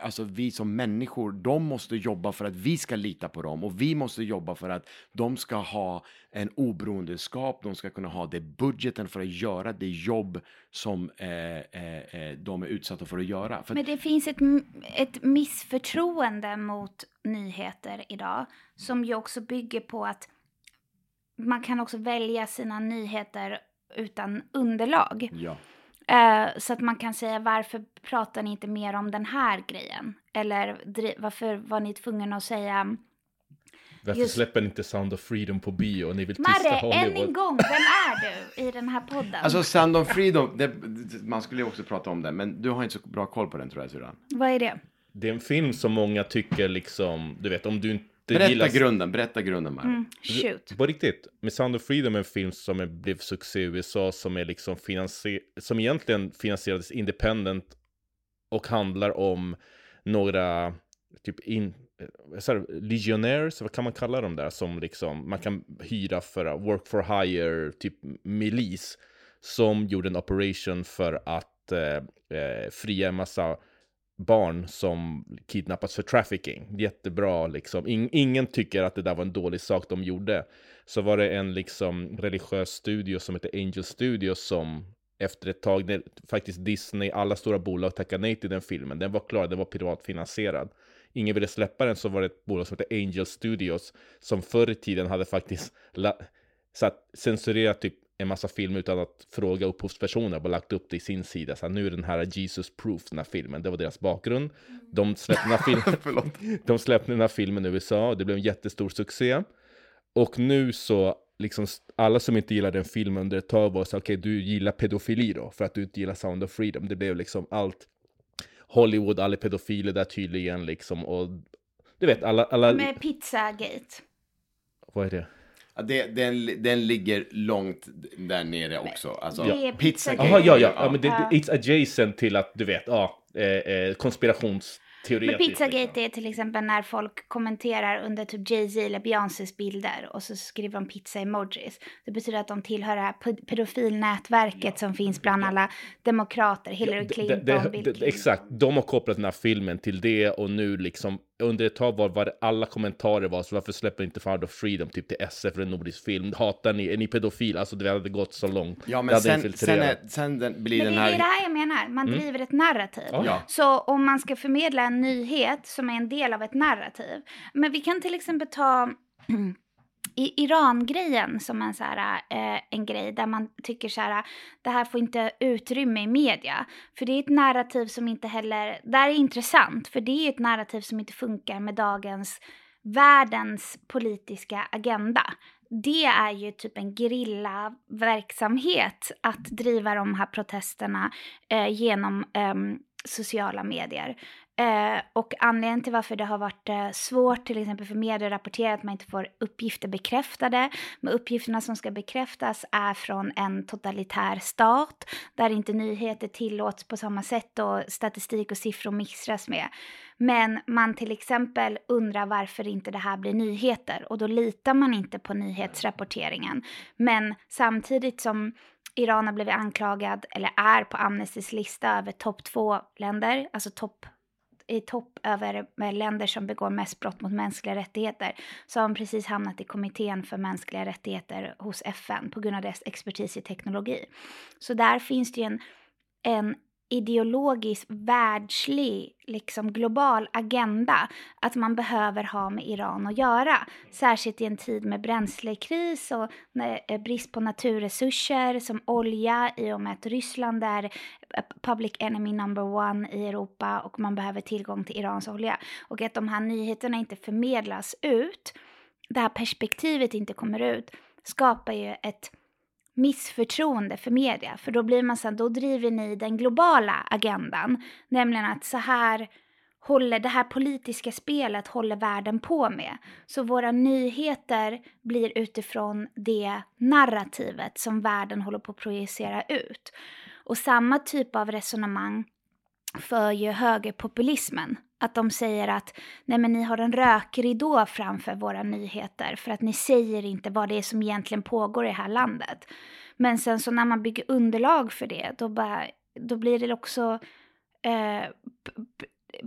alltså vi som människor, de måste jobba för att vi ska lita på dem och vi måste jobba för att de ska ha en oberoendeskap, de ska kunna ha det budgeten för att göra det jobb som eh, eh, eh, de är utsatta för att göra. För Men det finns ett, ett missförtroende mot nyheter idag som ju också bygger på att man kan också välja sina nyheter utan underlag. Ja. Eh, så att man kan säga varför pratar ni inte mer om den här grejen? Eller varför var ni tvungna att säga Varför Just- släpper ni inte Sound of Freedom på bio och ni vill tysta Marre, än Hollywood? en gång, vem är du i den här podden? Alltså Sound of Freedom, det, man skulle ju också prata om den, men du har inte så bra koll på den tror jag syrran. Vad är det? Det är en film som många tycker liksom, du vet om du, det Berätta gillas- grunden, berätta grunden Mario. Mm, shoot. På riktigt, med Sound of Freedom är en film som är, blev succé i USA som är liksom finansier- som egentligen finansierades independent och handlar om några typ in, eh, så här, legionnaires, vad kan man kalla dem där, som liksom man kan hyra för work for hire, typ milis, som gjorde en operation för att eh, eh, fria en massa barn som kidnappats för trafficking. Jättebra liksom. In, ingen tycker att det där var en dålig sak de gjorde. Så var det en liksom religiös studio som heter Angel Studios som efter ett tag, när faktiskt Disney, alla stora bolag tackade nej till den filmen. Den var klar, den var privatfinansierad. Ingen ville släppa den, så var det ett bolag som hette Angel Studios som förr i tiden hade faktiskt la- censurerat typ en massa filmer utan att fråga upphovspersoner, bara lagt upp det i sin sida. Så här, nu är den här Jesus Proof, den här filmen, det var deras bakgrund. De släppte den här filmen, de släppte den här filmen i USA och det blev en jättestor succé. Och nu så, liksom alla som inte gillar den filmen under ett tag var så okej, du gillar pedofili då, för att du inte gillar Sound of Freedom. Det blev liksom allt Hollywood, alla pedofiler där tydligen liksom och du vet alla, alla, Med Pizzagate. vad är det? Ja, det, den, den ligger långt där nere också. Alltså, är pizza Jaha, ja, ja, ja, men det, Ja. det, it's adjacent till att du vet, ja, eh, eh, konspirationsteoretiskt. Men Pizzagate är till exempel när folk kommenterar under typ Jay-Z eller Beyoncés bilder och så skriver de pizza-emojis. Det betyder att de tillhör det här ped- pedofilnätverket som finns bland alla demokrater, Hillary Det- Clinton, det, det, Bill Clinton. exakt, de har kopplat den här filmen till det och nu liksom under ett tag var, var det alla kommentarer var så varför släpper inte Sound of Freedom typ till SF för en nordisk film? Hatar ni? Är ni pedofil? Alltså det hade gått så långt. Ja, Det men sen, sen, är, sen den, blir Men den det här... är det här jag menar, man Mm. driver ett narrativ. Ja. Så om man ska förmedla en nyhet som är en del av ett narrativ. Men vi kan till exempel ta i Iran-grejen som en, så här, eh, en grej där man tycker så här, det här får inte utrymme i media. För det är ett narrativ som inte heller, det här är intressant, för det är ett narrativ som inte funkar med dagens världens politiska agenda. Det är ju typ en gerillaverksamhet att driva de här protesterna eh, genom eh, sociala medier. Eh, och anledningen till varför det har varit eh, svårt till exempel för medier att rapportera att man inte får uppgifter bekräftade, men uppgifterna som ska bekräftas är från en totalitär stat där inte nyheter tillåts på samma sätt och statistik och siffror mixtras med. Men man till exempel undrar varför inte det här blir nyheter och då litar man inte på nyhetsrapporteringen. Men samtidigt som Iran har blivit anklagad, eller är på Amnestys lista över topp två länder, alltså topp i topp över med länder som begår mest brott mot mänskliga rättigheter så har hon precis hamnat i kommittén för mänskliga rättigheter hos FN på grund av dess expertis i teknologi. Så där finns det ju en, en ideologisk, världslig, liksom global agenda att man behöver ha med Iran att göra. Särskilt i en tid med bränslekris och eh, brist på naturresurser som olja i och med att Ryssland är eh, public enemy number one i Europa och man behöver tillgång till Irans olja. Och att de här nyheterna inte förmedlas ut, det här perspektivet inte kommer ut, skapar ju ett missförtroende för media. För då blir man så här, då driver ni den globala agendan. Nämligen att så här håller det här politiska spelet håller världen på med. Så våra nyheter blir utifrån det narrativet som världen håller på att projicera ut. Och samma typ av resonemang för ju högerpopulismen. Att de säger att nej men ni har en rökridå framför våra nyheter för att ni säger inte vad det är som egentligen pågår i det här landet. Men sen så när man bygger underlag för det då, bara, då blir det också eh,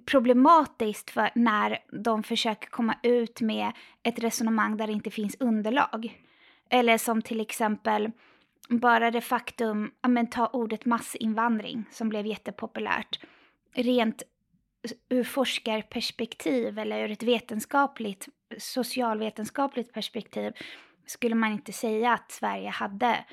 problematiskt för när de försöker komma ut med ett resonemang där det inte finns underlag. Eller som till exempel bara det faktum, ja men ta ordet massinvandring som blev jättepopulärt. Rent ur forskarperspektiv eller ur ett vetenskapligt, socialvetenskapligt perspektiv skulle man inte säga att Sverige hade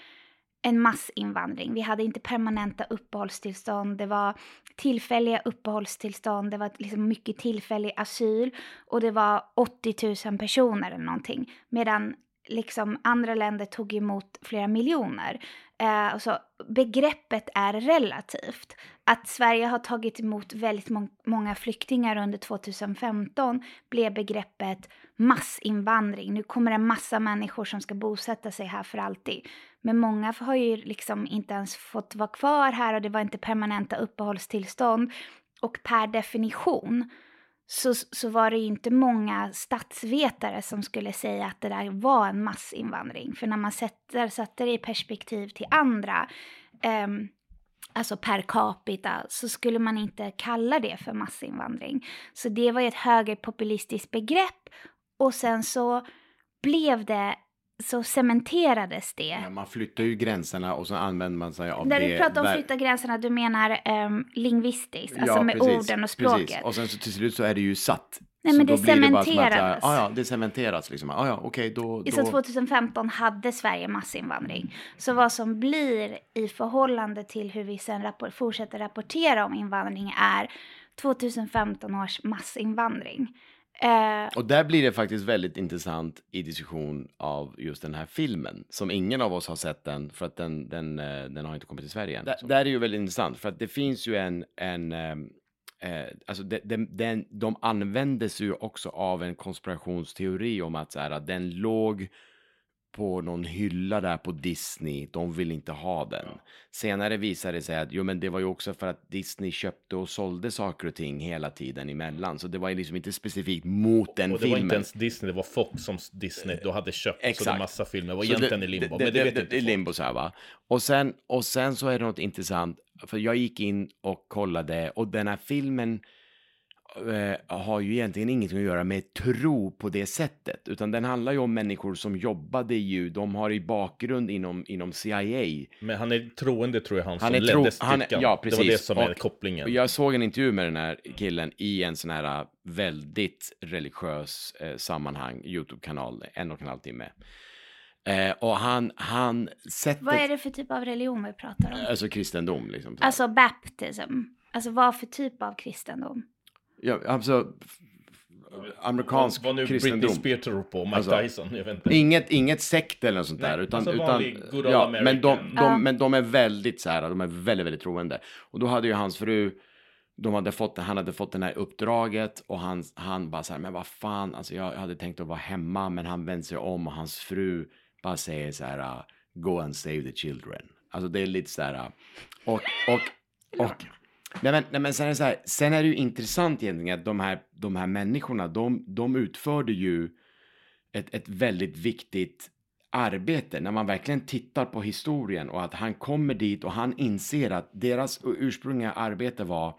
en massinvandring. Vi hade inte permanenta uppehållstillstånd, det var tillfälliga uppehållstillstånd, det var liksom mycket tillfällig asyl och det var 80 000 personer eller någonting. Medan liksom andra länder tog emot flera miljoner. Eh, så begreppet är relativt. Att Sverige har tagit emot väldigt må många flyktingar under 2015 blev begreppet massinvandring. Nu kommer det en massa människor som ska bosätta sig här för alltid. Men många har ju liksom inte ens fått vara kvar här och det var inte permanenta uppehållstillstånd. Och per definition så, så var det ju inte många statsvetare som skulle säga att det där var en massinvandring. För när man sätter, sätter det i perspektiv till andra, eh, alltså per capita, så skulle man inte kalla det för massinvandring. Så det var ju ett högerpopulistiskt begrepp och sen så blev det så cementerades det. Ja, man flyttar ju gränserna och så använder man sig av När det. du pratar om flytta gränserna, du menar um, lingvistiskt, alltså med precis, orden och språket. Precis. Och sen så till slut så är det ju satt. Nej, så men det blir bara som att, cementerades. Ja, ja, det cementeras liksom. Ja, ja, okej, då... Så då... 2015 hade Sverige massinvandring. Så vad som blir i förhållande till hur vi sen rappor fortsätter rapportera om invandring är 2015 års massinvandring. Eh, Och där blir det faktiskt väldigt intressant i diskussion av just den här filmen. Som ingen av oss har sett den, för att den, den, eh, den har inte kommit till Sverige än. Där, där är ju väldigt intressant, för att det finns ju en, en ehm, Eh, alltså de, de, den, de användes ju också av en konspirationsteori om att, så här, att den låg på någon hylla där på Disney. De vill inte ha den. Senare visade det sig att jo, men det var ju också för att Disney köpte och sålde saker och ting hela tiden emellan. Så det var ju liksom inte specifikt mot den och det filmen. var inte ens Disney, det var Fox som Disney då hade köpt. Så det Exakt. är massa filmer. Det var Så egentligen i limbo. men det, vet inte i folk. limbo så här va. Och sen, och sen så är det något intressant. För jag gick in och kollade och den här filmen eh, har ju egentligen ingenting att göra med tro på det sättet. Utan den handlar ju om människor som jobbade ju, de har i bakgrund inom, inom CIA. Men han är troende tror jag han, Han som är ledde tro, styrkan. han, ja, precis. Det var det som är Och- kopplingen. Och jag såg en intervju med den här killen i en sån här äh, väldigt religiös eh, sammanhang, YouTube-kanal, en och en halv timme. Eh, och han, han sätter... vad är det för typ av religion vi pratar om? Alltså kristendom liksom. Alltså baptism. Alltså vad för typ av kristendom? Ja, alltså amerikansk Vad nu kristendom. Britney Spears tror på, Mike Alltså, Tyson, jag vet inte. Inget, inget sekt eller något sånt Nej, där. Utan, alltså utan, good ja, men, de, de, men de är väldigt så här, de är väldigt, väldigt troende. Och då hade ju hans fru, de hade fått, han hade fått det här uppdraget och han, han bara så här, men vad fan, alltså jag hade tänkt att vara hemma, men han vänder sig om och hans fru bara säger så här, go and save the children. Alltså det är lite så här, uh, och, och, och, nej men, nej men sen är det så här, sen är det ju intressant egentligen att de här, de här människorna, de, de utförde ju ett, ett väldigt viktigt arbete när man verkligen tittar på historien och att han kommer dit och han inser att deras ursprungliga arbete var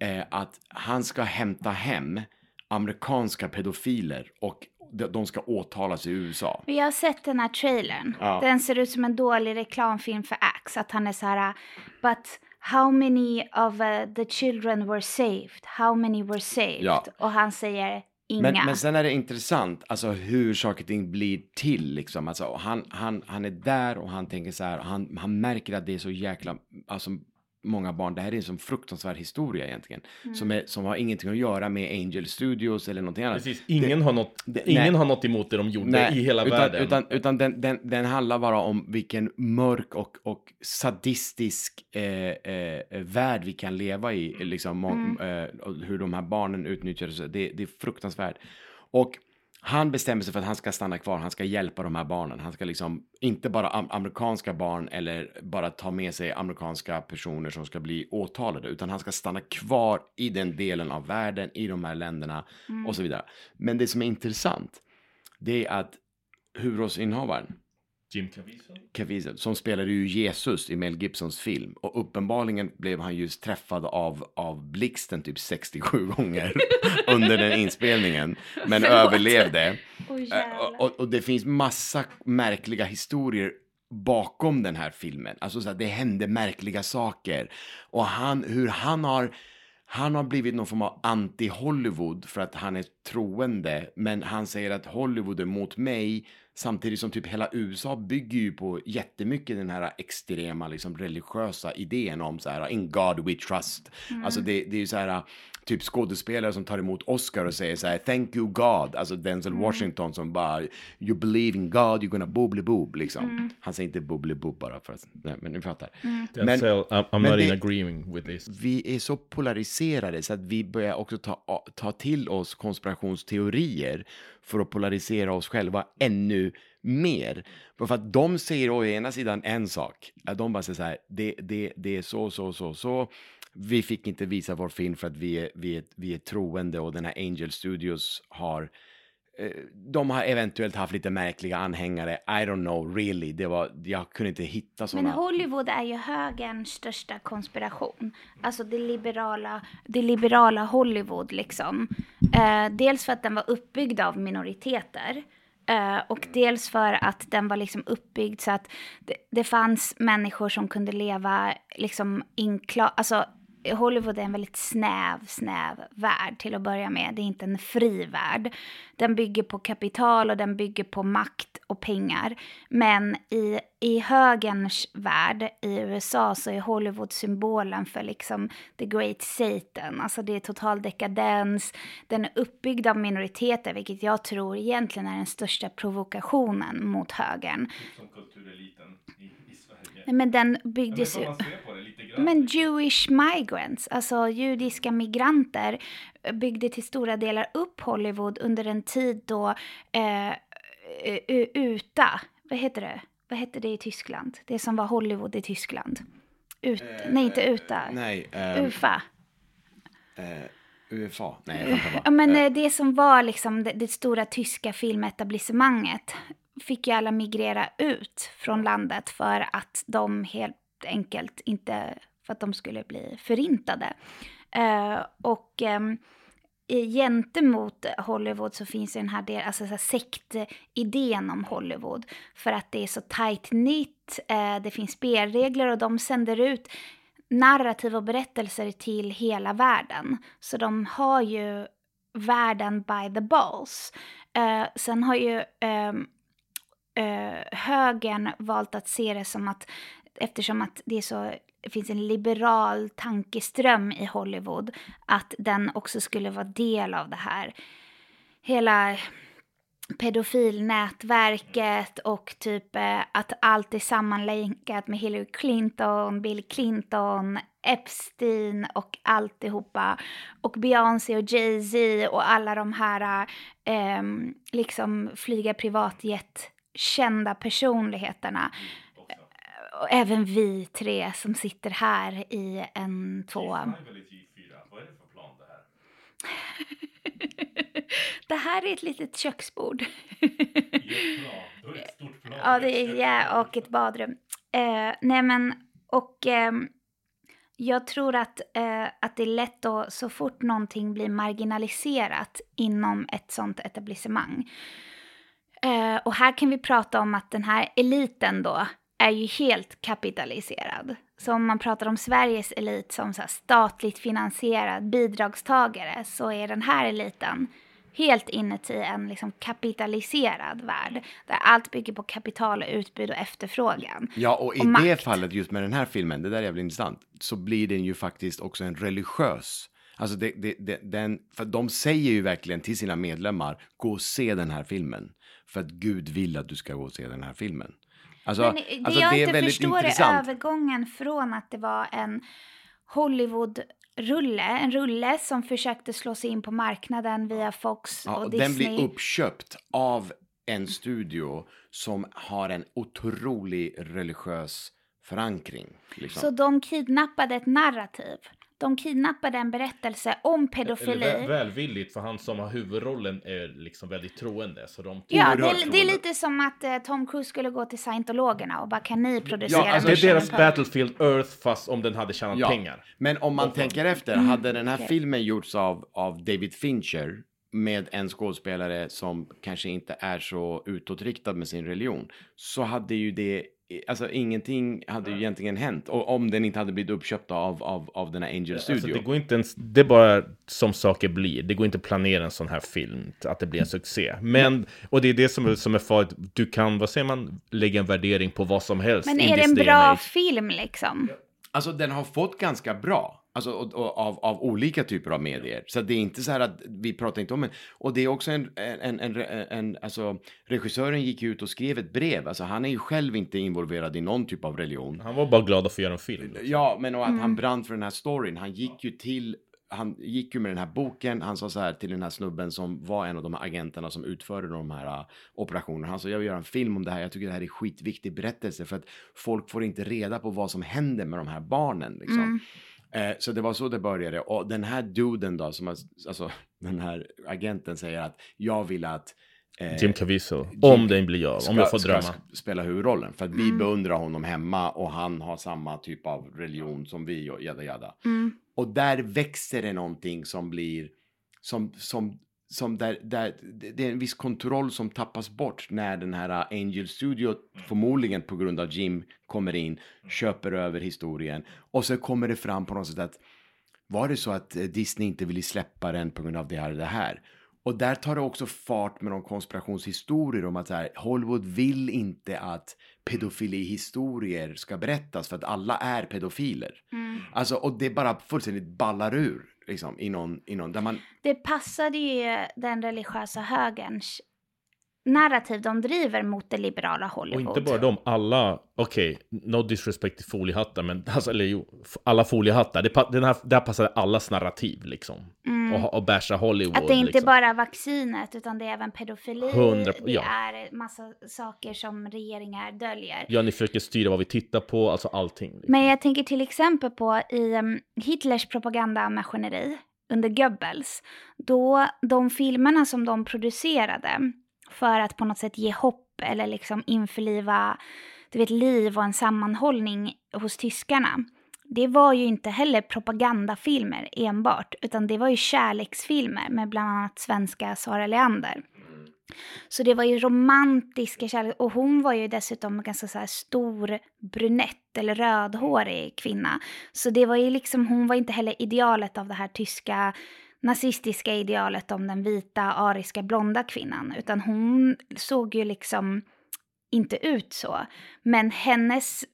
eh, att han ska hämta hem amerikanska pedofiler och de, ska åtalas i USA. Vi har sett den här trailern. Ja. Den ser ut som en dålig reklamfilm för Axe. Att han är så här, but how many of uh, the children were saved? How many were saved? Ja. Och han säger inga. Men, men sen är det intressant, alltså hur saker och ting blir till liksom. Alltså, han, han, han är där och han tänker så här, han, han märker att det är så jäkla, alltså många barn, det här är en sån fruktansvärd historia egentligen. Mm. Som, är, som har ingenting att göra med Angel Studios eller någonting annat. Precis, ingen, har, något, det- ingen nej. har något emot det de gjorde i hela utan, världen. Utan, utan den, den, den handlar bara om vilken mörk och, och sadistisk eh, eh, värld vi kan leva i. Liksom, Mm. eh, hur de här barnen utnyttjas. Det, det är fruktansvärt. Och han bestämmer sig för att han ska stanna kvar, han ska hjälpa de här barnen. Han ska liksom, inte bara am- amerikanska barn eller bara ta med sig amerikanska personer som ska bli åtalade, utan han ska stanna kvar i den delen av världen, i de här länderna Mm. och så vidare. Men det som är intressant, det är att huvudrollsinnehavaren, Jim Caviezel? Caviezel, som spelade ju Jesus i Mel Gibsons film. Och uppenbarligen blev han just träffad av, av blixten typ 67 gånger under den inspelningen. Men Förlåt. överlevde. Och, och, och det finns massa märkliga historier bakom den här filmen. Alltså så här, det hände märkliga saker. Och han, hur han har, han har blivit någon form av anti-Hollywood för att han är troende. Men han säger att Hollywood är mot mig Samtidigt som typ hela USA bygger ju på jättemycket den här extrema liksom religiösa idén om så här in God we trust. Mm. Alltså det, det är ju så här typ skådespelare som tar emot Oscar och säger så här thank you God. Alltså Denzel Mm. Washington som bara you believe in God you're gonna bubbly boob liksom. Mm. Han säger inte bubbly boob bara för att, nej, men ni fattar. Mm. Denzel, I'm, I'm men not in det- agreeing with this. vi är så polariserade så att vi börjar också ta, ta till oss konspirationsteorier för att polarisera oss själva ännu mer. För att de säger å ena sidan en sak, att de bara säger så här, det, det, det är så, så, så, så. Vi fick inte visa vår film för att vi är, vi är, vi är troende och den här Angel Studios har eh, de har eventuellt haft lite märkliga anhängare. I don't know really. Det var, jag kunde inte hitta Men sådana. Hollywood är ju högerns största konspiration. Alltså det liberala, det liberala Hollywood liksom. Eh, dels för att den var uppbyggd av minoriteter. Eh, och dels för att den var liksom uppbyggd så att det, det fanns människor som kunde leva liksom inkla- alltså Hollywood är en väldigt snäv, snäv värld till att börja med. Det är inte en fri värld. Den bygger på kapital och den bygger på makt och pengar. Men i, i högerns värld i USA så är Hollywood symbolen för liksom the great Satan. Alltså det är total dekadens. Den är uppbyggd av minoriteter, vilket jag tror egentligen är den största provokationen mot högern. Som kultureliten. Nej, Men den byggdes ju... Men Jewish migrants, alltså judiska migranter, byggde till stora delar upp Hollywood under en tid då eh, UTA, vad heter det? Vad hette det i Tyskland? Det som var Hollywood i Tyskland. Ut, nej, inte UTA. Nej. ehm, UFA. Eh, UFA? Nej, jag men Eh, eh, det som var liksom det, det stora tyska filmetablissemanget fick ju alla migrera ut från landet för att de helt enkelt inte, för att de skulle bli förintade. Eh, och ehm, gentemot Hollywood så finns ju den här, del, alltså så här sektidén om Hollywood. För att det är så tight knit, eh, det finns spelregler och de sänder ut narrativ och berättelser till hela världen. Så de har ju världen by the balls. Eh, sen har ju ehm, eh, högern valt att se det som att eftersom att det är så det finns en liberal tankeström i Hollywood att den också skulle vara del av det här hela pedofilnätverket och typ eh, att allt är sammanlänkat med Hillary Clinton, Bill Clinton, Epstein och alltihopa. Och Beyoncé och Jay-Z och alla de här eh, liksom flyga privatjet kända personligheterna. Och även vi tre som sitter här i en tvåa. Vad är det för plan det här? Det här är ett litet köksbord. Jättebra. Då är det ett stort plan. Ja, det är ja, och ett badrum. Eh, nej, men och ehm, jag tror att, eh, att det är lätt att så fort någonting blir marginaliserat inom ett sånt etablissemang. Eh, och här kan vi prata om att den här eliten då är ju helt kapitaliserad. Så om man pratar om Sveriges elit som så statligt finansierad bidragstagare så är den här eliten helt inuti en liksom kapitaliserad värld där allt bygger på kapital och utbud och efterfrågan. Ja, och i och det makt. fallet, just med den här filmen, det där är jävligt intressant, så blir den ju faktiskt också en religiös. Alltså, det, det, det, den, för de säger ju verkligen till sina medlemmar, gå och se den här filmen. För att Gud vill att du ska gå och se den här filmen. Alltså, Men det alltså, jag det är inte förstår är intressant. övergången från att det var en Hollywood-rulle, en rulle som försökte slå sig in på marknaden via Fox Ja, och, och Disney. den blir uppköpt av en studio som har en otrolig religiös förankring. Liksom. Så de kidnappade ett narrativ. De kidnappade en berättelse om pedofili. Eller väl, välvilligt, för han som har huvudrollen är liksom väldigt troende. Så de Ja, det, är- det är lite som att eh, Tom Cruise skulle gå till scientologerna och bara kan ni producera Ja, alltså, det är deras Battlefield Earth fast om den hade tjänat Ja, pengar. Men om man Och- tänker efter, Mm, hade den här okej. filmen gjorts av, av David Fincher med en skådespelare som kanske inte är så utåtriktad med sin religion, så hade ju det alltså ingenting hade ju egentligen hänt. Och om den inte hade blivit uppköpt av, av, av den här Angel Alltså, Studio. det går inte ens, det är bara som saker blir. Det går inte att planera en sån här film, att det blir en succé. Men, och det är det som är, som är farligt. Du kan, vad säger man, lägga en värdering på vad som helst. Men är det en bra film liksom? Alltså den har fått ganska bra. Alltså och, och, av, av olika typer av medier. Så det är inte så här att vi pratar inte om en. Och det är också en, en, en, en, en alltså regissören gick ut och skrev ett brev. Alltså han är ju själv inte involverad i någon typ av religion. Han var bara glad att få göra en film. Ja, men och att Mm. han brann för den här storyn. Han gick ju till han gick ju med den här boken, han sa så här till den här snubben som var en av de här agenterna som utförde de här uh, operationerna. Han sa jag vill göra en film om det här, jag tycker det här är skitviktig berättelse för att folk får inte reda på vad som händer med de här barnen. Liksom. Mm. Eh, så det var så det började. Och den här duden då, som alltså den här agenten säger att jag vill att eh, Jim Caviezel, Jim om den blir av, om ska- jag får ska drömma. sk- spela huvudrollen. För att vi Mm. beundrar honom hemma och han har samma typ av religion som vi och jada jada. Mm. Och där växer det någonting som blir som, som, som där, där det är en viss kontroll som tappas bort när den här Angel Studio förmodligen på grund av Jim kommer in, köper över historien och så kommer det fram på något sätt att var det så att eh, Disney inte ville släppa den på grund av det här och det här? Och där tar det också fart med de konspirationshistorier om att här, Hollywood vill inte att pedofilihistorier ska berättas för att alla är pedofiler. Mm. Alltså, och det bara fullständigt ballar ur, liksom, i någon, i någon där man... Det passade ju den religiösa högerns narrativ de driver mot det liberala Och Hollywood. inte bara de, alla, okej, no disrespect till foliehattar, men alltså, eller jo, alla foliehattar, det, den här, där passade allas narrativ liksom. Mm. Och, och basha Hollywood. Att det är inte liksom. bara vaccinet utan det är även pedofili. 100 det ja. är massa saker som regeringar döljer. Ja, ni försöker styra vad vi tittar på, alltså allting. Liksom. Men jag tänker till exempel på i um, Hitlers propagandamaskineri under Goebbels. Då de filmerna som de producerade för att på något sätt ge hopp eller liksom införliva du vet, liv och en sammanhållning hos tyskarna. Det var ju inte heller propagandafilmer enbart, utan det var ju kärleksfilmer med bland annat svenska Sara Leander. Så det var ju romantiska kärlek och hon var ju dessutom en ganska så här stor brunett eller rödhårig kvinna. Så det var ju liksom, hon var inte heller idealet av det här tyska nazistiska idealet om den vita ariska blonda kvinnan, utan hon såg ju liksom inte ut så. Men hennes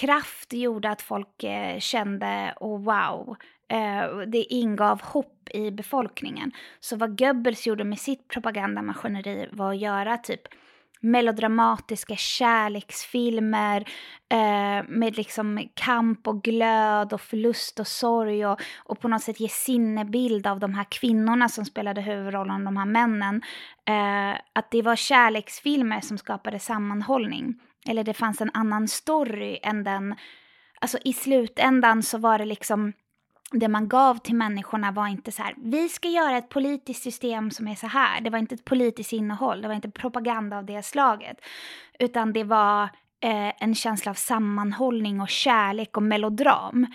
kraft gjorde att folk eh, kände, oh wow, eh, det ingav hopp i befolkningen. Så vad Goebbels gjorde med sitt propagandamaskineri var att göra typ melodramatiska kärleksfilmer eh, med liksom kamp och glöd och förlust och sorg och, och på något sätt ge sinnebild av de här kvinnorna som spelade huvudrollen, de här männen. Eh, att det var kärleksfilmer som skapade sammanhållning. Eller det fanns en annan story än den... Alltså i slutändan så var det liksom det man gav till människorna var inte så här, vi ska göra ett politiskt system som är så här. Det var inte ett politiskt innehåll, det var inte propaganda av det slaget. Utan det var eh, en känsla av sammanhållning och kärlek och melodram.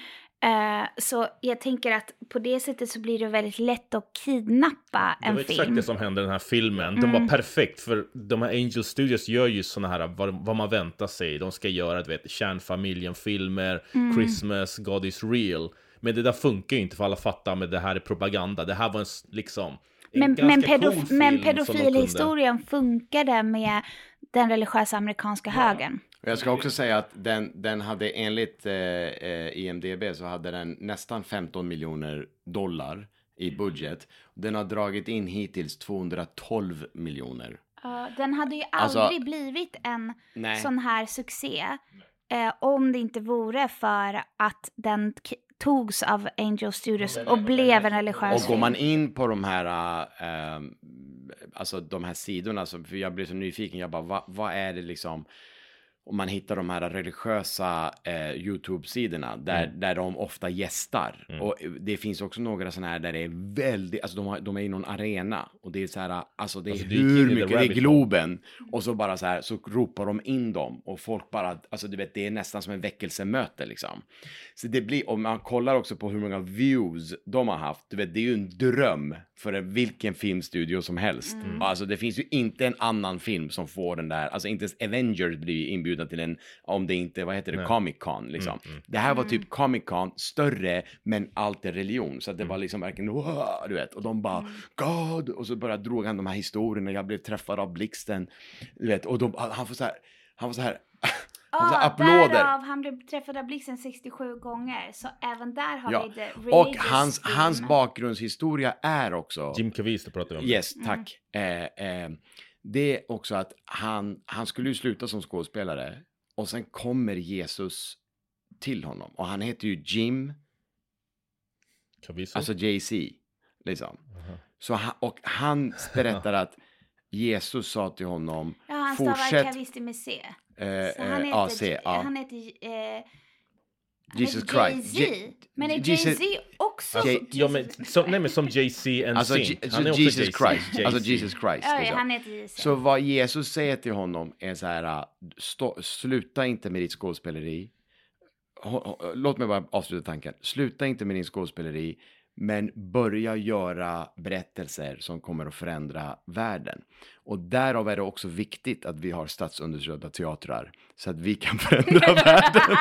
Eh, så jag tänker att på det sättet så blir det väldigt lätt att kidnappa Det en var film. exakt det som hände i den här filmen. Den Mm. var perfekt för de här Angel Studios gör ju såna här vad, vad man väntar sig. De ska göra, du vet, kärnfamiljen-filmer, Mm. Christmas, God is real. Men det där funkar ju inte för alla fattar, men det här är propaganda. Det här var en liksom... En Men, ganska men, cool pedof- film men pedofilhistorien funkade med den religiösa amerikanska högern. Och Jag ska också säga att den, den hade enligt eh, eh, IMDB så hade den nästan 15 miljoner dollar i budget. Den har dragit in hittills 212 miljoner. Ja, den hade ju Alltså- aldrig blivit en Nej. sån här succé eh, om det inte vore för att den k- togs av Angel Studios och blev en religiös Och går film. man in på de här, äh, alltså de här sidorna, så, för jag blev så nyfiken, jag bara, vad, vad är det liksom, om man hittar de här religiösa eh, YouTube-sidorna där, Mm. där de ofta gästar. Mm. Och det finns också några sådana här där det är väldigt, alltså de, har, de är i någon arena och det är så här, alltså det är Alltså, hur the mycket, det är. Globen och så bara så här, så ropar de in dem och folk bara, alltså du vet, det är nästan som en väckelsemöte liksom. Så det blir, om man kollar också på hur många views de har haft, du vet, det är ju en dröm för en- vilken filmstudio som helst. Mm. Alltså det finns ju inte en annan film som får den där, alltså inte ens Avengers blir ju inbjudna till en, om det inte, vad heter det, Nej. Comic Con liksom. Mm, mm. Det här var Mm. typ Comic Con, större, men allt är religion. Så att det Mm. var liksom verkligen, "Wow", du vet, och de bara, Mm. God, och så bara drog han de här historierna, jag blev träffad av blixten, du vet, och de, han får så här, han får så här, han Ja, applåder. därav han blev träffad av blixten 67 gånger. Så även där har Ja, vi det Och hans, hans bakgrundshistoria är också... Jim Caviezel pratar vi om. Yes, Mm. tack. Eh, eh, det är också att han, han skulle ju sluta som skådespelare och sen kommer Jesus till honom och han heter ju Jim, Caviezel? alltså JC, liksom. Aha. Så han, och han berättar att Jesus sa till honom, Ja, han stavar kavisti med C. eh, Så han eh, heter, AC, ja. han heter, eh, Jesus Christ. Jay-Z. Je- Men är Jesus- Jay-Z också? Jay- Ja, men, som, nej men som JC and Alltså. Je- Han är också Jesus JC. Christ, alltså. Jesus Christ. Ja, liksom. han heter Jay-Z. Så vad Jesus säger till honom är så här, äh, stå, sluta inte med ditt skådespeleri. Låt mig bara avsluta tanken. Sluta inte med din skådespeleri, men börja göra berättelser som kommer att förändra världen. Och därav är det också viktigt att vi har statsunderstödda teatrar, så att vi kan förändra världen.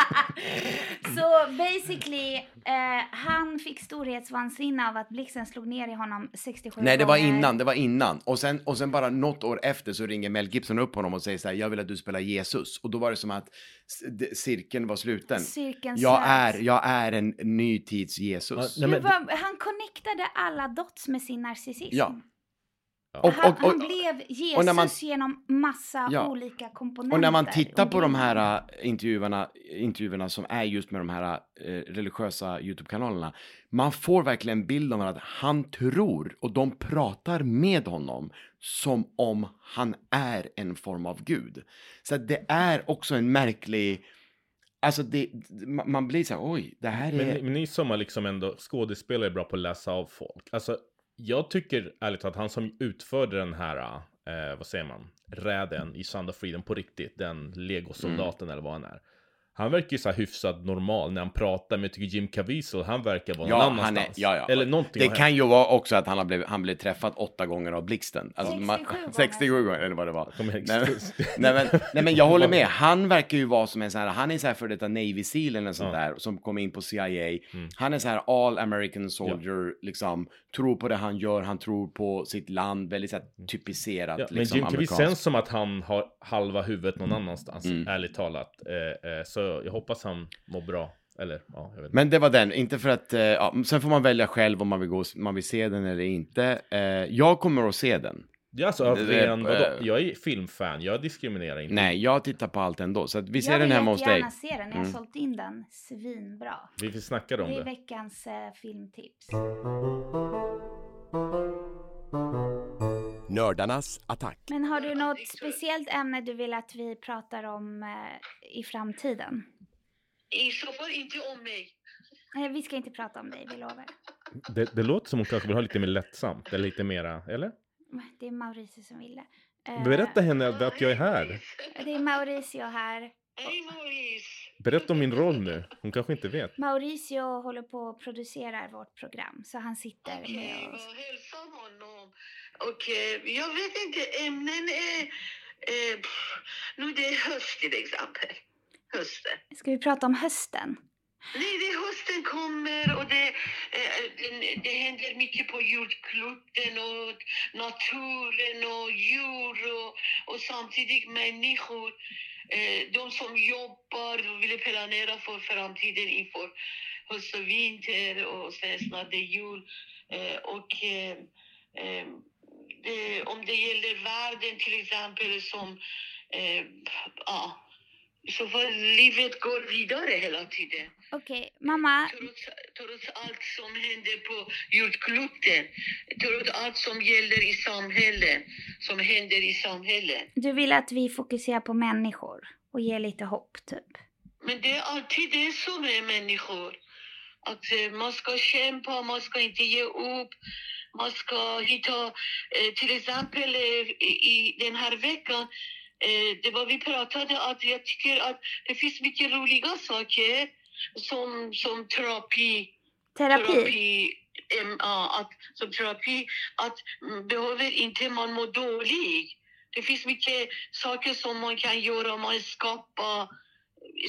Så basically, eh, han fick storhetsvansinne av att blixten slog ner i honom 67 Nej, det var gånger. innan, det var innan. Och sen, och sen bara något år efter så ringer Mel Gibson upp honom och säger så här, jag vill att du spelar Jesus. Och då var det som att cirkeln var sluten. Cirkeln Jag är, jag är en ny tids Jesus. Ja, nej, men, var, han connectade alla dots med sin narcissism. Ja. Och, han, och, och, han blev Jesus och när man- genom massa Ja. olika komponenter. och när man tittar på de här äh, intervjuerna, intervjuerna som är just med de här äh, religiösa YouTube-kanalerna, man får verkligen en bild av att han tror och de pratar med honom som om han är en form av gud. Så det är också en märklig, alltså det, man man blir så här, oj, det här är... men, men ni som är liksom ändå skådespelare är bra på att läsa av folk. Alltså, jag tycker ärligt att han som utförde den här, eh, vad säger man, räden i Sound of Freedom på riktigt, den legosoldaten eller vad han är. Han verkar ju så här hyfsat normal när han pratar, men jag tycker Jim Caviezel, han verkar vara någon Ja, annanstans. han är, ja, ja. Eller någonting Det kan ju vara också att han, har blivit, han blev träffad åtta gånger av blixten. Alltså, 67 gånger. 67 gånger, eller vad det var. Nej, men- nej, men, nej men jag håller med, han verkar ju vara som en sån här, han är så här för detta Navy Seal eller sånt Ja. där, som kom in på CIA. Mm. Han är så här all American soldier, liksom, tror på det han gör, han tror på sitt land, väldigt så här typiserat. Ja, men liksom, Jim Caviezel känns som att han har halva huvudet någon annanstans, Mm. ärligt talat. Eh, eh, så jag hoppas han mår bra. Eller, ja, jag vet inte. Men det var den, inte för att, eh, ja, sen får man välja själv om man vill, gå, man vill se den eller inte. Eh, jag kommer att se den. Ja, alltså, av Det- det- ren, vadå? Jag är filmfan, jag diskriminerar inte. Nej, jag tittar på allt ändå, så att vi ser jag den vill hemma hos dig. jättegärna se den. Jag har Mm. sålt in den svinbra. Vi får snacka om Det är det. veckans eh, filmtips. Nördarnas attack. Men har du något speciellt ämne du vill att vi pratar om eh, i framtiden? I så fall inte om mig. Nej, vi ska inte prata om dig, vi lovar. det. Det låter som hon kanske vill ha lite mer lättsamt, eller lite mera, eller? Det är Mauricio som ville. Eh, Berätta henne att att jag är här. Det är Mauricio här. Hej Maurice! Berätta om min roll nu. Hon kanske inte vet. Mauricio håller på och producerar vårt program, så han sitter Okej, med oss. vad hälsa honom. Och eh, jag vet inte, ämnen är... Eh, pff, nu det är höst till exempel. Hösten. Ska vi prata om hösten? Nej, det är hösten kommer och det, eh, det, det händer mycket på jordkloten och naturen och djur och, och samtidigt människor. Eh, de som jobbar och vill planera för framtiden inför höst och vinter och sen snart det är jul. Eh, och eh, det, om det gäller världen till exempel som ja, så fall livet går vidare hela tiden. Okej, mamma, Trots, trots allt som händer på jordkloten, trots allt som gäller i samhället, som händer i samhället. du vill att vi fokuserar på människor och ger lite hopp, typ. Men det är alltid det som är människor. Att eh, man ska kämpa, man ska inte ge upp. Man ska hitta, eh, till exempel eh, i, den här veckan, det var vi pratade att jag tycker att det finns mycket roliga saker som, som terapi. Terapi? ja, att, som terapi, att mm, behöver inte man må dålig. Det finns mycket saker som man kan göra. Man skapa,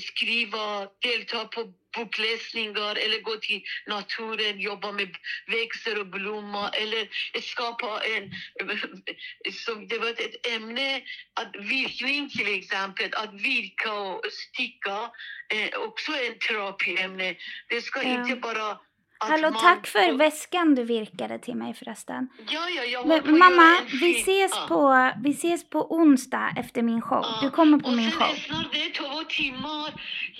skriva, delta på bokläsningar eller gå till naturen, jobba med växter och blommor eller skapa en... Som det var ett ämne, att virkning till exempel, att virka och sticka, eh, också en terapiämne. Det ska Ja. inte bara... Hallå, tack för väskan du virkade till mig förresten. Ja, ja, jag Men, mamma, en vi ses, Ja. på, vi ses på onsdag efter min show. Du kommer på och min sen show. snart det två timmar.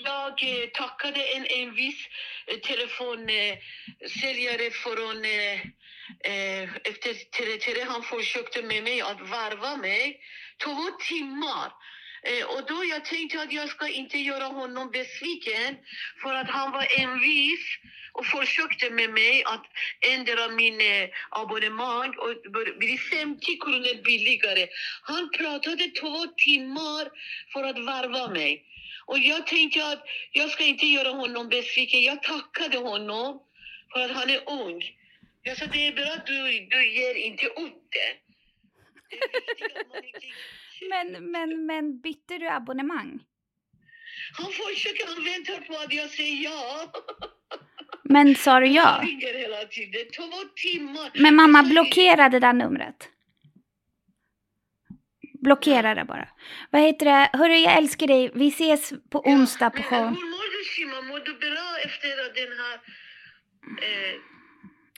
Jag eh, tackade en envis eh, telefonsäljare från eh, eh, efter Tele2. Han försökte med mig att varva mig. Två timmar. Eh, och då jag tänkte att jag ska inte göra honom besviken för att han var envis och försökte med mig att ändra min eh, abonnemang och bli 50 kronor billigare. Han pratade två timmar för att varva mig. Och jag tänkte att jag ska inte göra honom besviken. Jag tackade honom för att han är ung. Jag sa det är bra att du, du ger inte upp det. Men, men, men bytte du abonnemang? Han försöker, han väntar på att jag säger ja. Men sa du ja? Ringer hela tiden. Två timmar. Men mamma, blockera det där numret. Blockera det bara. Vad heter det? Hörru, jag älskar dig. Vi ses på onsdag på showen. Hur mår du Shima? Mår du bra efter den här eh,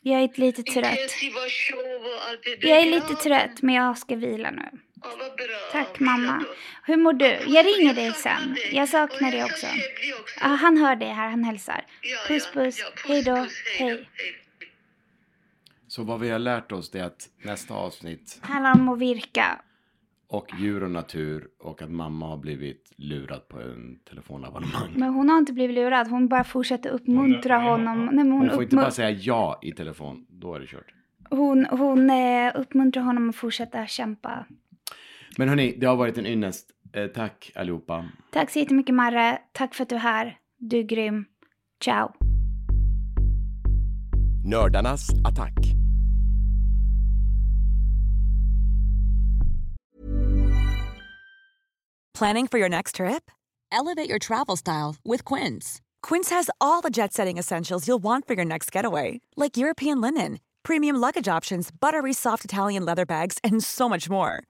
Jag är lite trött. intensiva show och allt det där? Jag är lite trött, men jag ska vila nu. Ja, vad bra. Tack mamma. Hur mår du? Jag ringer dig sen. Jag saknar dig också. Ja, han hör dig här, han hälsar. Puss puss. Hej då. Hej. Så vad vi har lärt oss det är att nästa avsnitt Handlar om att virka. och djur och natur och att mamma har blivit lurad på en telefonabonnemang. Men hon har inte blivit lurad. Hon bara fortsätter uppmuntra honom. Nej, hon, Hon får inte bara säga ja i telefon, då är det kört. hon, hon eh, uppmuntrar honom att fortsätta kämpa. Men hörni, det har varit en ynnest. Eh, tack allihopa. Tack så jättemycket Marre. Tack för att du är här. Du är grym. Ciao. Nördarnas attack. Planning for your next trip? Elevate your travel style with Quince. Quince has all the jet setting essentials you'll want for your next getaway, like European linen, premium luggage options, buttery soft Italian leather bags, and so much more.